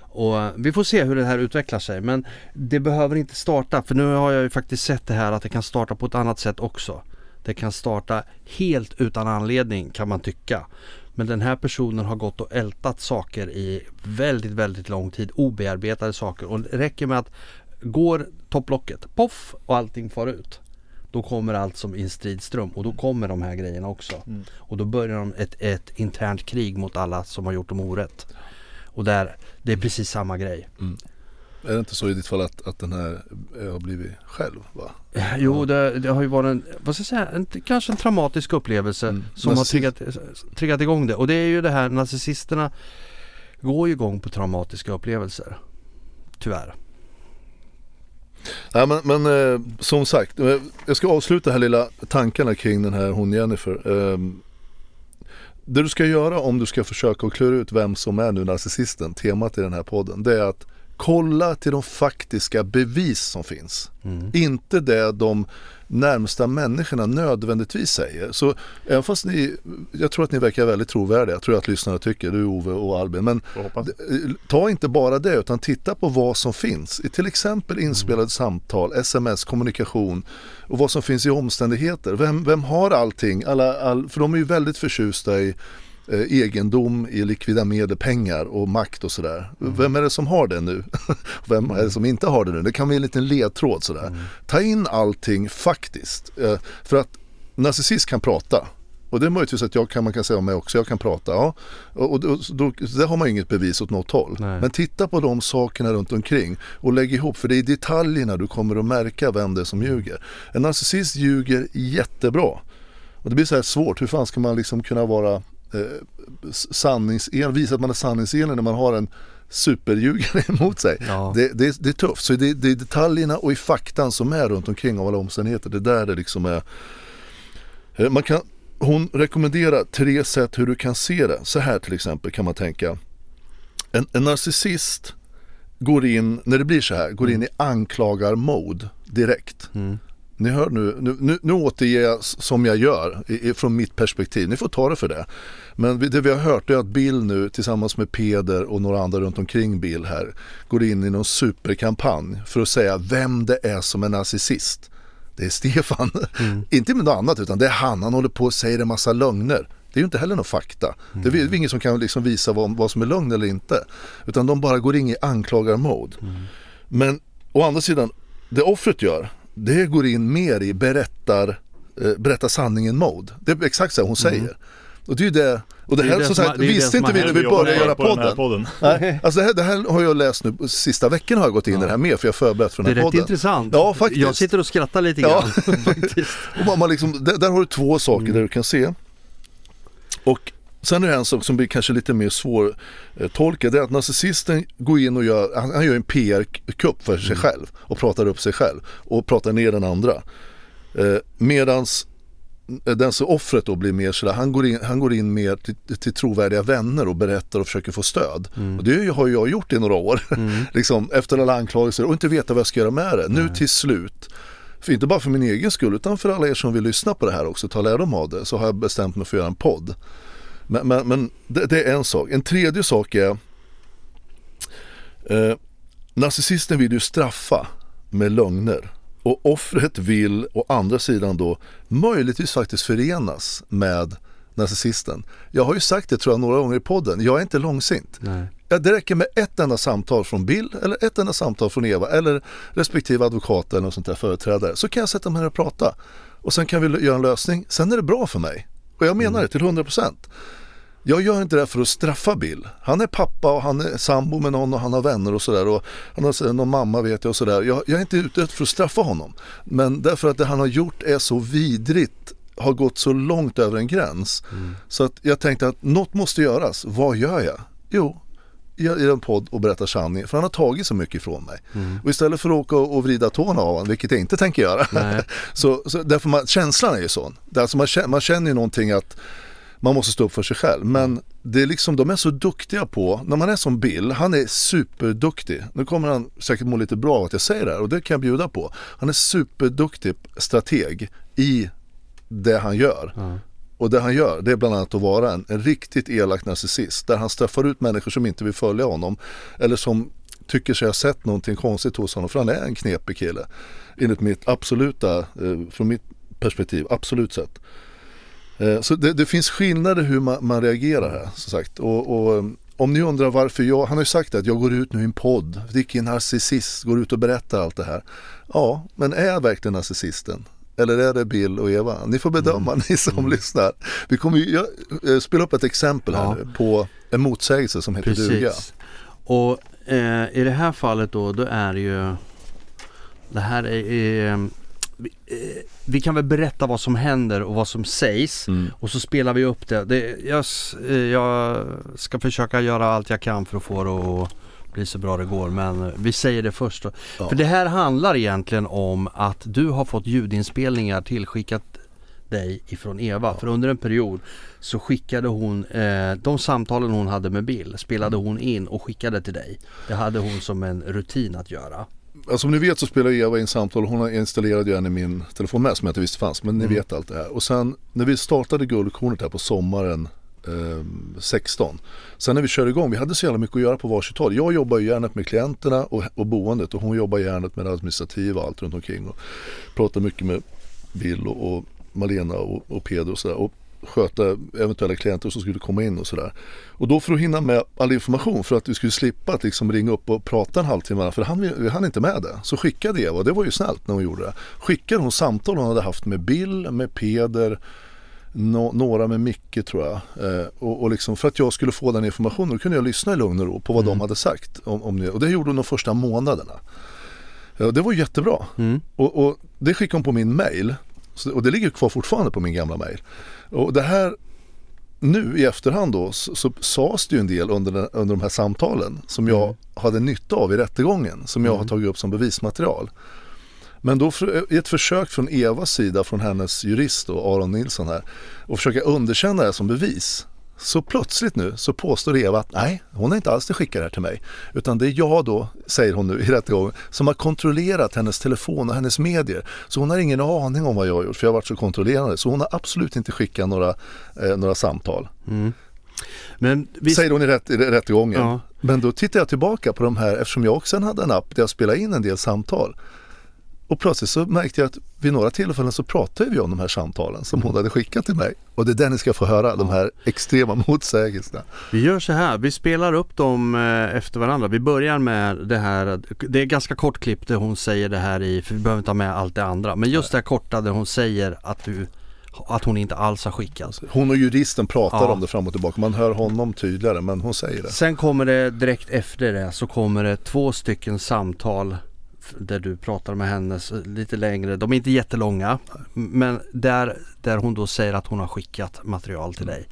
Och eh, vi får se hur det här utvecklar sig men det behöver inte starta för nu har jag ju faktiskt sett det här att det kan starta på ett annat sätt också. Det kan starta helt utan anledning kan man tycka. Men den här personen har gått och ältat saker i väldigt, väldigt lång tid. Obearbetade saker. Och det räcker med att går topplocket, poff och allting far ut. Då kommer allt som i en stridström och då kommer de här grejerna också. Mm. Och då börjar de ett, ett internt krig mot alla som har gjort dem orätt. Och där, det är precis samma grej. Är det inte så i ditt fall att, att den här eh, har blivit själv? Va? *laughs* Jo, det, det har ju varit en, vad ska jag säga, en, kanske en traumatisk upplevelse Mm. som har Narciss- triggat, triggat igång det. Och det är ju det här, narcissisterna går ju igång på traumatiska upplevelser. Tyvärr. Ja, men, men eh, som sagt, eh, jag ska avsluta här lilla tankarna kring den här hon Jennifer. Ehm, det du ska göra om du ska försöka att klura ut vem som är nu narcissisten, temat i den här podden, det är att kolla till de faktiska bevis som finns. Mm. Inte det de närmsta människorna nödvändigtvis säger. Så även fast ni, jag tror att ni verkar väldigt trovärdiga, jag tror att lyssnarna tycker, du Ove och Albin, men Ta inte bara det utan titta på vad som finns i till exempel inspelade samtal, sms, kommunikation och vad som finns i omständigheter. Vem, vem har allting? Alla, all, för de är ju väldigt förtjusta i egendom, i likvida medel, pengar och makt och sådär. Vem är det som har det nu? *laughs* Vem är det som inte har det nu? Det kan bli en liten ledtråd sådär. Ta in allting faktiskt. Eh, för att narcissist kan prata. Och det är möjligtvis att jag kan, man kan säga om mig också, jag kan prata. Ja. Och, och, och då, där har man inget bevis åt något håll. Nej. Men titta på de sakerna runt omkring och lägg ihop, för det är i detaljerna du kommer att märka vem det är som ljuger. En narcissist ljuger jättebra. Och det blir så här svårt, hur fan ska man liksom kunna vara eh, sanningsen, visa att man är sanningsenlig när man har en superljugare *laughs* emot sig. Ja. Det, det, det är tufft, så det, det är detaljerna och i faktan som är runt omkring av alla omständigheter. Det där det liksom är Eh, man kan, hon rekommenderar tre sätt hur du kan se det. Så här till exempel kan man tänka. En, en narcissist går in, när det blir så här, går in i anklagar-mode direkt. Mm. Ni hör nu, nu, nu, nu återger jag som jag gör i, från mitt perspektiv. Ni får ta det för det. Men det vi har hört är att Bill nu tillsammans med Peder och några andra runt omkring Bill här går in i någon superkampanj för att säga vem det är som är narcissist. Det är Stefan. *laughs* inte med något annat utan det är han. Han håller på och säger en massa lögner. Det är ju inte heller någon fakta. Det är det är ingen som kan liksom visa vad, vad som är lögn eller inte. Utan de bara går in i anklagar-mode. Men å andra sidan, det offret gör, det går in mer i berättar, eh, berätta sanningen-mode. Det är exakt så hon säger. Och det är ju det, och det, Det är här det som sagt, det är det visste inte vi när vi började göra på den här podden. podden. Nej, *laughs* alltså det här, det här har jag läst nu, sista veckan har jag gått in i det här med för jag har förberett för Det den är här rätt podden. intressant. Ja, faktiskt. Jag sitter och skrattar lite Ja. grann. *laughs* faktiskt. *laughs* Och man, man liksom, där, där har du två saker Mm. där du kan se. Och sen är det en sak som blir kanske lite mer svår eh, tolkad. Det är att narcissisten går in och gör, han, han gör en PR-kupp för Mm. sig själv och pratar upp sig själv och pratar ner den andra. Eh, medans den som offret då blir mer sådär, han går in, han går in mer till, till trovärdiga vänner och berättar och försöker få stöd. Mm. Och det har jag gjort i några år. *laughs* liksom, efter alla anklagelser och inte veta vad jag ska göra med det. Nu till slut för inte bara för min egen skull utan för alla er som vill lyssna på det här också, ta lärdom av det, så har jag bestämt mig för att göra en podd. Men, men, men det, det är en sak. En tredje sak är eh, Narcissisten vill ju straffa med lögner och offret vill å andra sidan då möjligtvis faktiskt förenas med narcissisten. Jag har ju sagt det tror jag några gånger i podden, jag är inte långsint. Nej. Det räcker med ett enda samtal från Bill eller ett enda samtal från Eva eller respektive advokat eller något sånt där företrädare. Så kan jag sätta mig ner och prata. Och sen kan vi göra en lösning. Sen är det bra för mig. Och jag menar det till 100%. Jag gör inte det för att straffa Bill. Han är pappa och han är sambo med någon och han har vänner och sådär. Och han har någon mamma vet jag och sådär. Jag, jag är inte ute efter att straffa honom. Men därför att det han har gjort är så vidrigt har gått så långt över en gräns. Så att jag tänkte att något måste göras. Vad gör jag? Jo, jag gör en podd och berättar sanningen. För han har tagit så mycket ifrån mig. Och istället för att åka och vrida tårna av honom, vilket jag inte tänker göra. *laughs* Så, så därför man, känslan är ju sån. Är Alltså man, känner, man känner ju någonting att man måste stå upp för sig själv. Men det är liksom, de är så duktiga på, när man är som Bill, han är superduktig. Nu kommer han säkert må lite bra av att jag säger det här och det kan jag bjuda på. Han är superduktig strateg i det han gör. Ja. Och det han gör det är bland annat att vara en, en riktigt elak narcissist där han straffar ut människor som inte vill följa honom eller som tycker sig ha sett någonting konstigt hos honom för han är en knepig kille. Enligt mitt absoluta, eh, från mitt perspektiv, absolut sett. Eh, så det, det finns skillnader hur man, man reagerar här som sagt. Och, och eh, om ni undrar varför jag, han har ju sagt att jag går ut nu i en podd, vilken narcissist, går ut och berättar allt det här. Ja, men är jag verkligen narcissisten? Eller är det Bill och Eva? Ni får bedöma *laughs* ni som lyssnar. Vi kommer ju jag, eh, spela upp ett exempel här Ja. nu på en motsägelse som heter duga. Precis. Och eh, i det här fallet då, då är det ju Det här är, är vi, eh, vi kan väl berätta vad som händer och vad som sägs Mm. och så spelar vi upp det. det jag, eh, jag ska försöka göra allt jag kan för att få det att bli så bra det går men eh, vi säger det först då. Ja. För det här handlar egentligen om att du har fått ljudinspelningar tillskickat dig ifrån Eva. För under en period så skickade hon eh, de samtalen hon hade med Bill spelade hon in och skickade till dig. Det hade hon som en rutin att göra. Alltså som ni vet så spelar Eva in samtal, hon har installerat ju en i min telefon med som jag inte visste fanns. Men ni Mm. vet allt det här. Och sen när vi startade Guldkornet här på sommaren eh, 16. Sen när vi körde igång, vi hade så jävla mycket att göra på varsitt håll. Jag jobbar ju gärna med klienterna och, och boendet och hon jobbar gärna med det administrativa och allt runt omkring. Och pratar mycket med Bill och, och Malena och, och Peder och sådär. Sköta eventuella klienter som skulle komma in och sådär. Och då för att hinna med all information för att vi skulle slippa att liksom ringa upp och prata en halvtimme för han, vi hann inte med det. Så skickade Eva, det var ju snällt när hon gjorde det. Skickade hon samtal hon hade haft med Bill, med Peder no, några med mycket tror jag. Eh, och, och liksom för att jag skulle få den informationen då kunde jag lyssna i lugn och ro på vad Mm. de hade sagt. Om, om det. Och det gjorde hon de första månaderna. Ja, det var jättebra. Mm. Och, och det skickade hon på min mail. Så, och det ligger kvar fortfarande på min gamla mail. Och det här nu i efterhand då så, så sades det ju en del under, den, under de här samtalen som jag hade nytta av i rättegången. Som jag har tagit upp som bevismaterial. Men då för, i ett försök från Evas sida, från hennes jurist då, Aron Nilsson här, och försöka underkänna det som bevis. Så plötsligt nu så påstår Eva att nej, hon har inte alls skickat det här till mig. Utan det är jag då, säger hon nu i rättegången, som har kontrollerat hennes telefon och hennes medier. Så hon har ingen aning om vad jag har gjort, för jag har varit så kontrollerande. Så hon har absolut inte skickat några, eh, några samtal. Men vi, Säger hon i, rätt, i rättegången. Ja. Men då tittar jag tillbaka på de här, eftersom jag också hade en app där jag spelade in en del samtal. Och plötsligt så märkte jag att vid några tillfällen så pratade vi om de här samtalen som hon hade skickat till mig. Och det är den ni ska få höra, de här extrema *laughs* motsägelserna. vi gör så här, vi spelar upp dem eh, efter varandra. Vi börjar med det här, det är ganska kort klipp där hon säger det här i, för vi behöver inte ha med allt det andra. Men just det här korta där hon säger att du att hon inte alls har skickat. Hon och juristen pratar Ja. om det fram och tillbaka. Man hör honom tydligare men hon säger det. Sen kommer det direkt efter det så kommer det två stycken samtal där du pratar med henne lite längre. De är inte jättelånga men där, där hon då säger att hon har skickat material till dig.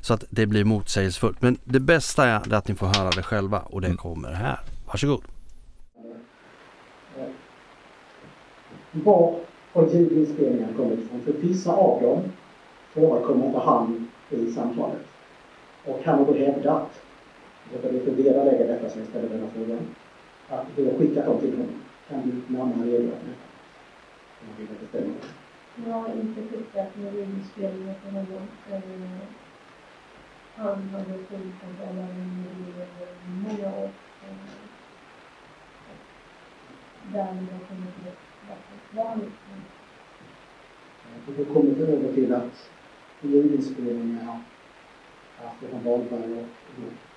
Så att det blir motsägelsefullt. Men det bästa är det att ni får höra det själva och det kommer här. Varsågod. var har ljudinspelningarna kommit ifrån? För vissa av dem förekommer inte han i samtalet. Och han har då hävdat, det är för vederlägga detta som jag ställer den här frågan, att du har skickat dem till honom. Kan du redogöra för detta? Om man vill att det stämmer. Jag har inte skickat några inspelningar till honom. Han hade telefonsamtalat med mig i många år. Eh, har jag kommit till vattenplanet. Och då kommer vi över till att ljudinspelningar, att Stefan Wahlberg och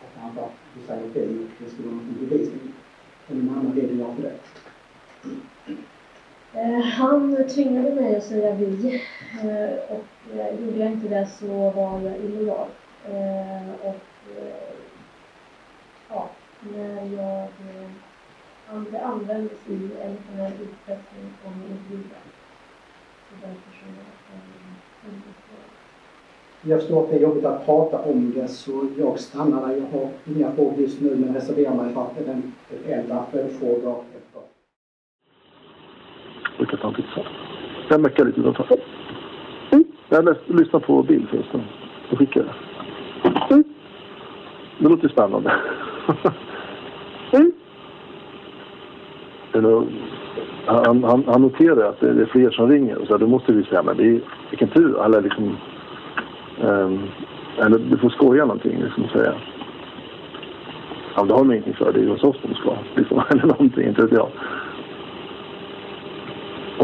och han bara, du säger okej, det skulle vara någon bevisning. Kan du närmare redogöra för det? Eh, han tvingade mig att säga vi. Eh, och eh, gjorde jag inte det så var jag illojal. Eh, och eh, ja, när jag eh, det användes i emotionell utpressning om individer. Så därför så Jag förstår att det är jobbigt att prata om det så jag stannar där. Jag har inga frågor just nu men reserverar mig för att eventuella följdfrågor efter brukar ta en pizza. Jag meckar lite utanför. Mm. Jag läs, lyssnar på Bill förresten. Så skickar jag det. Mm. Det låter spännande. mm. Han, han, han noterar att det är fler som ringer så då måste vi säga men det är, vilken tur. Eller liksom ehm, eller du får skoja någonting liksom säga. Ja, det har man ingenting för. Det är ju hos oss de ska. Liksom, *laughs* eller någonting, inte vet jag.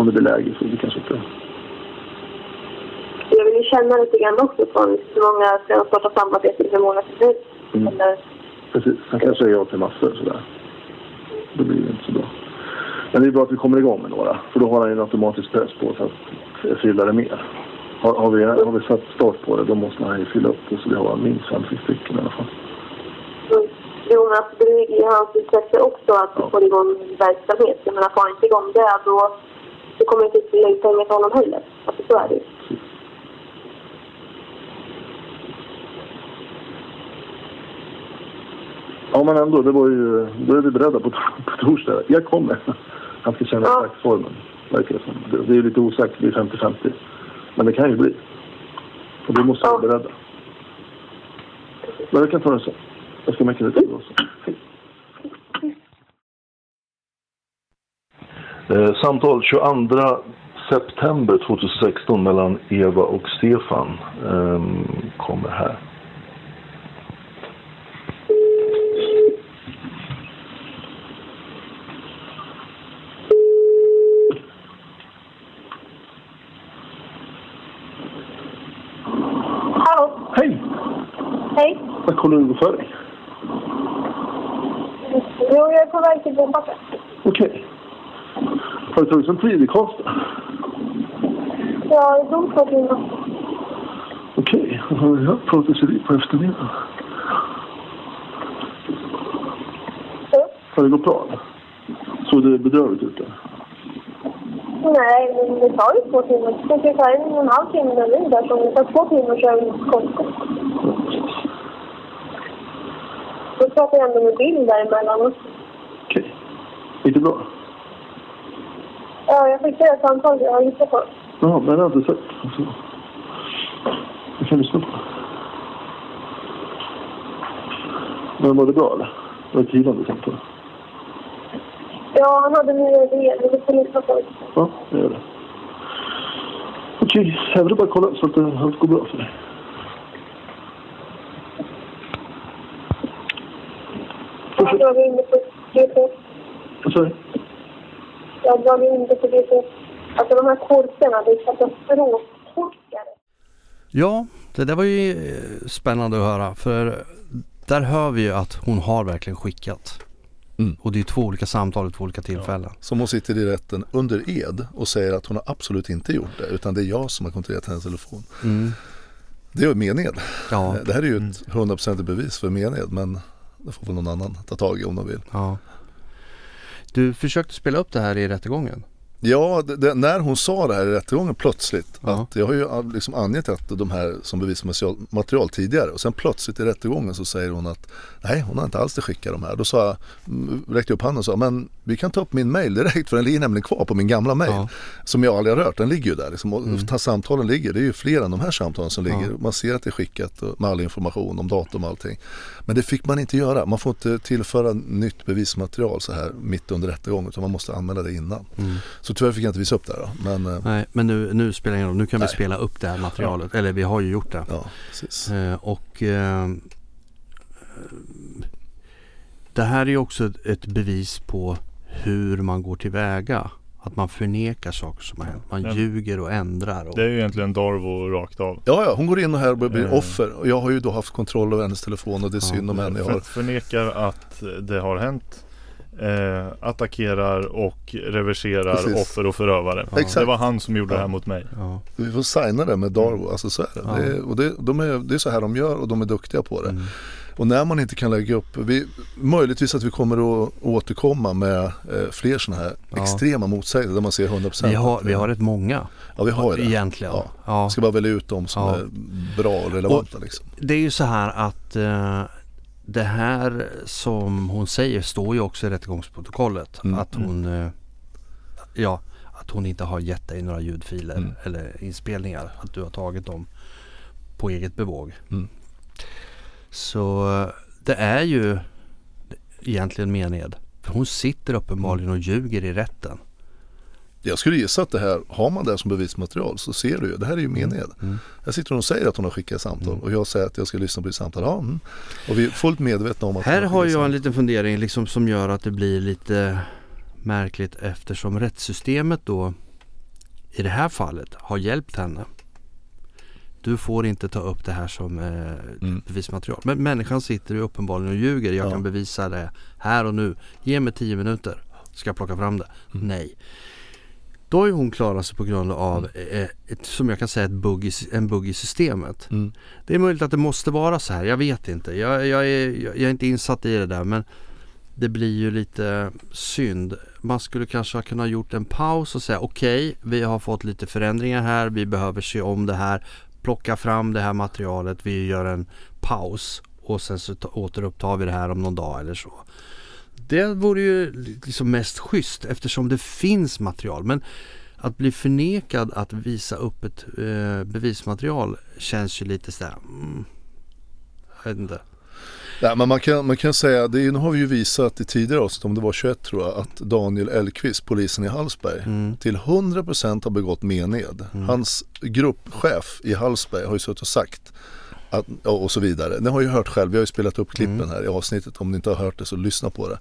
Om det blir läge så det kanske inte... Jag vill ju känna lite grann också från hur många ska de starta samarbete med helst. Mm. Eller, Precis, han kanske säger ja till massor sådär. Då blir det inte så bra. Men det är bra att vi kommer igång med några. För då har han ju en automatisk press på sig att fylla det mer. Har, har, vi, har vi satt start på det, då måste han ju fylla upp det så vi har minst fem, sex stycken i alla fall. mm. Jo, men alltså, det ligger i hans intresse också att Ja. få igång verksamhet. Jag menar, får han inte igång det, då, då kommer det inte ut pengar till honom heller. Alltså, så är det ju. Ja, men ändå, det var ju, då är vi beredda på, på torsdag. Jag kommer. Han ska känna Ja. exakt formen, verkar det som. Det, det är lite osäkert, det är 50-50. Men det kan ju bli. Och då måste vi vara Ja. beredda. Men vi kan ta det så. Jag ska mecka lite då. Så. Hej. Eh, samtal 22 september 2016 mellan Eva och Stefan eh, kommer här. Hallå? Hej! Hej? Vad kollar du för dig? Jo, jag är på väg till Bombacken. Okej. Tagit sån tid i Karlstad? Jag är dom två timmar. Okej, okay. jag pratas vi på eftermiddagen. Så? Har det gått bra? Såg det bedrövligt ut? Där? Nej, men det tar ju två timmar. Det ska ta en och en halv timme med bil där, så det tar två timmar så är det konstigt. Då pratar jag ändå med bil däremellan. Okej. Gick det bra? Ja, jag fick ett samtal jag har lyssnat på. Ja, men jag har inte sett. Jag kan lyssna på. Men var det bra eller? Var det ett givande samtal? Ja, han hade nya idéer, men du får lyssna på det. Ja, jag gör det. Okej, jag vill bara kolla så att det allt går bra för dig. Jag drar in det på GPS. Vad sa du? Jag drar in det på GPS. Alltså de här korkarna, det är katastrofkorkar. Ja, det där var ju eh, spännande att höra för där hör vi ju att hon har verkligen skickat. Mm. Och det är två olika samtal vid två olika tillfällen. Som hon sitter i rätten under ed och säger att hon har absolut inte gjort det utan det är jag som har kontrollerat hennes telefon. Mm. Det är mened. Ja, Det här är ju ett 100% bevis för mened men det får väl någon annan ta tag i om de vill. ja. Du försökte spela upp det här i rättegången. Ja, det, det, när hon sa det här i rättegången plötsligt Ja. att jag har ju liksom angett att de här som bevismaterial tidigare och sen plötsligt i rättegången så säger hon att nej hon har inte alls det skickat de här. Då sa jag, mm, räckte jag upp handen och sa men vi kan ta upp min mail direkt för den ligger nämligen kvar på min gamla mail Ja. som jag aldrig har rört. Den ligger ju där liksom, och Mm. ta samtalen ligger, det är ju fler än de här samtalen som ligger. Ja. Man ser att det är skickat med all information om datum och allting. Men det fick man inte göra. Man får inte tillföra nytt bevismaterial så här mitt under rättegången utan man måste anmäla det innan. Mm. Så tyvärr fick jag inte visa upp det här då. Men eh, Nej, men nu, nu spelar det ingen roll. Nu kan vi Nej. spela upp det här materialet. Eller vi har ju gjort det. ja, precis. Eh, och eh, det här är ju också ett, bevis på hur man går tillväga. Att man förnekar saker som har hänt. Man Ja. ljuger och ändrar. Och, Det är ju egentligen Darvo rakt av. Ja, ja, hon går in och här blir Eh. offer och jag har ju då haft kontroll över hennes telefon och det är synd om henne. Jag har, förnekar att det har hänt. Eh, attackerar och reverserar Precis. offer och förövare. Exakt. Det var han som gjorde det här Ja. mot mig. ja. vi får signa det med Darwo, alltså så är det. Ja. det, är, och det, de är, det är så här de gör och de är duktiga på det. Mm. Och när man inte kan lägga upp, vi, möjligtvis att vi kommer att återkomma med eh, fler sådana här Ja. extrema motsägelser där man ser 100% vi, har, vi har rätt många Ja, vi har ju det. egentligen. Ja. Ja. Ska bara välja ut dem som Ja. är bra och relevanta liksom. Det är ju så här att eh, det här som hon säger står ju också i rättegångsprotokollet. Mm. Att hon eh, Ja, att hon inte har gett dig några ljudfiler Mm. eller inspelningar. Att du har tagit dem på eget bevåg. Mm. Så eh, det är ju egentligen mened. För hon sitter uppenbarligen och ljuger i rätten. Jag skulle gissa att det här, har man det som bevismaterial så ser du ju, det här är ju mened. Mm. Jag sitter och säger att hon har skickat samtal och jag säger att jag ska lyssna på ditt samtal. Ja, mm. Och vi är fullt medvetna om att Här har skickat jag en liten fundering liksom som gör att det blir lite märkligt eftersom rättssystemet då i det här fallet har hjälpt henne. Du får inte ta upp det här som eh, Mm. bevismaterial. Men människan sitter ju uppenbarligen och ljuger. Jag Ja. kan bevisa det här och nu. Ge mig tio minuter. Ska jag plocka fram det? Mm. Nej. Då har ju hon klarat sig på grund av eh, ett, som jag kan säga ett bugg i, en bugg i systemet. Mm. Det är möjligt att det måste vara så här. Jag vet inte. Jag, jag, är, jag, är inte insatt i det där men det blir ju lite synd. Man skulle kanske ha kunnat gjort en paus och säga okej, vi har fått lite förändringar här. Vi behöver se om det här. Plocka fram det här materialet. Vi gör en paus och sen så ta, återupptar vi det här om någon dag eller så. Det vore ju liksom mest schysst eftersom det finns material. Men att bli förnekad att visa upp ett eh, bevismaterial känns ju lite sådär. Mm, jag vet inte. Ja, men man kan, man kan säga, det är, nu har vi ju visat i tidigare avsnitt, om det var 21 tror jag, att Daniel Elkvist, polisen i Hallsberg, Mm. till 100% har begått mened. Hans gruppchef i Hallsberg har ju suttit och sagt att, och så vidare. Ni har ju hört själv, vi har ju spelat upp klippen Mm. här i avsnittet. Om ni inte har hört det så lyssna på det.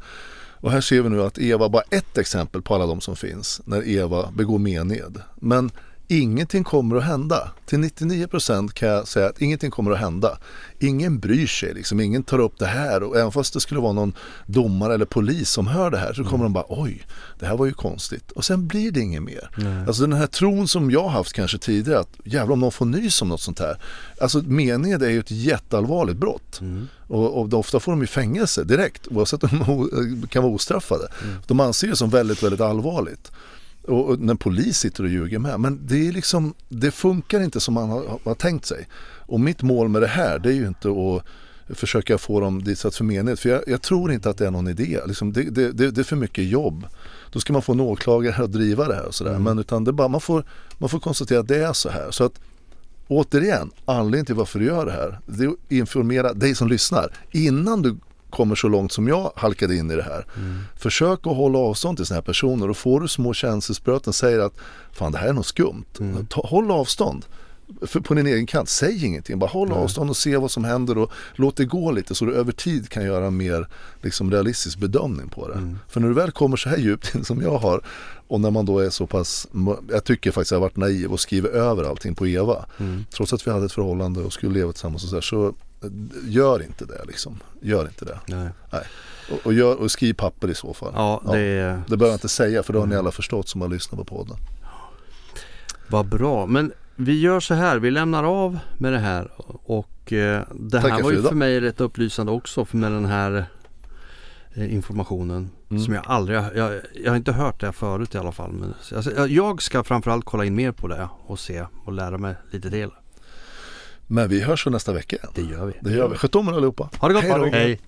Och här ser vi nu att Eva, bara ett exempel på alla de som finns, när Eva begår mened. Men Ingenting kommer att hända. Till 99% kan jag säga att ingenting kommer att hända. Ingen bryr sig, liksom. ingen tar upp det här och även fast det skulle vara någon domare eller polis som hör det här så kommer de bara oj, det här var ju konstigt. Och sen blir det inget mer. Alltså den här tron som jag haft kanske tidigare att jävlar om någon får nys om något sånt här. Alltså meningen är ju ett jätteallvarligt brott. Och, och ofta får de ju fängelse direkt oavsett om de *laughs* kan vara ostraffade. De anser det som väldigt, väldigt allvarligt. Och, och när polis sitter och ljuger med. Men det är liksom, det funkar inte som man har, har tänkt sig. Och mitt mål med det här det är ju inte att försöka få dem ditsatt för menighet. För jag, jag tror inte att det är någon idé. Liksom det, det, det, det är för mycket jobb. Då ska man få en åklagare att driva det här och sådär. Men utan det bara, man, får, man får konstatera att det är så här. Så att återigen, anledningen till varför du gör det här, det är att informera dig som lyssnar. Innan du kommer så långt som jag halkade in i det här. Försök att hålla avstånd till sådana här personer och får du små känselspröten säger att fan det här är något skumt. Ta, håll avstånd. För på din egen kant, säg ingenting. Bara håll avstånd och se vad som händer och låt det gå lite så du över tid kan göra en mer liksom, realistisk bedömning på det. För när du väl kommer så här djupt in som jag har och när man då är så pass, jag tycker faktiskt jag har varit naiv och skrivit över allting på Eva. Trots att vi hade ett förhållande och skulle leva tillsammans och så, där, så gör inte det liksom. Gör inte det. Nej. Nej. Och, och, gör, och skriv papper i så fall. Ja, det är... Det behöver jag inte säga för det har ni alla förstått som har lyssnat på podden. Vad bra. Men vi gör så här, vi lämnar av med det här och eh, det Tackar här var för ju idag. för mig rätt upplysande också för med den här eh, informationen Mm. som jag aldrig jag, jag har inte hört det förut i alla fall. Men, alltså, jag- jag ska framförallt kolla in mer på det och se och lära mig lite till. Men vi hörs nästa vecka igen. Det gör vi. Det gör vi. Sköt om er allihopa. Ha det gott! Hej.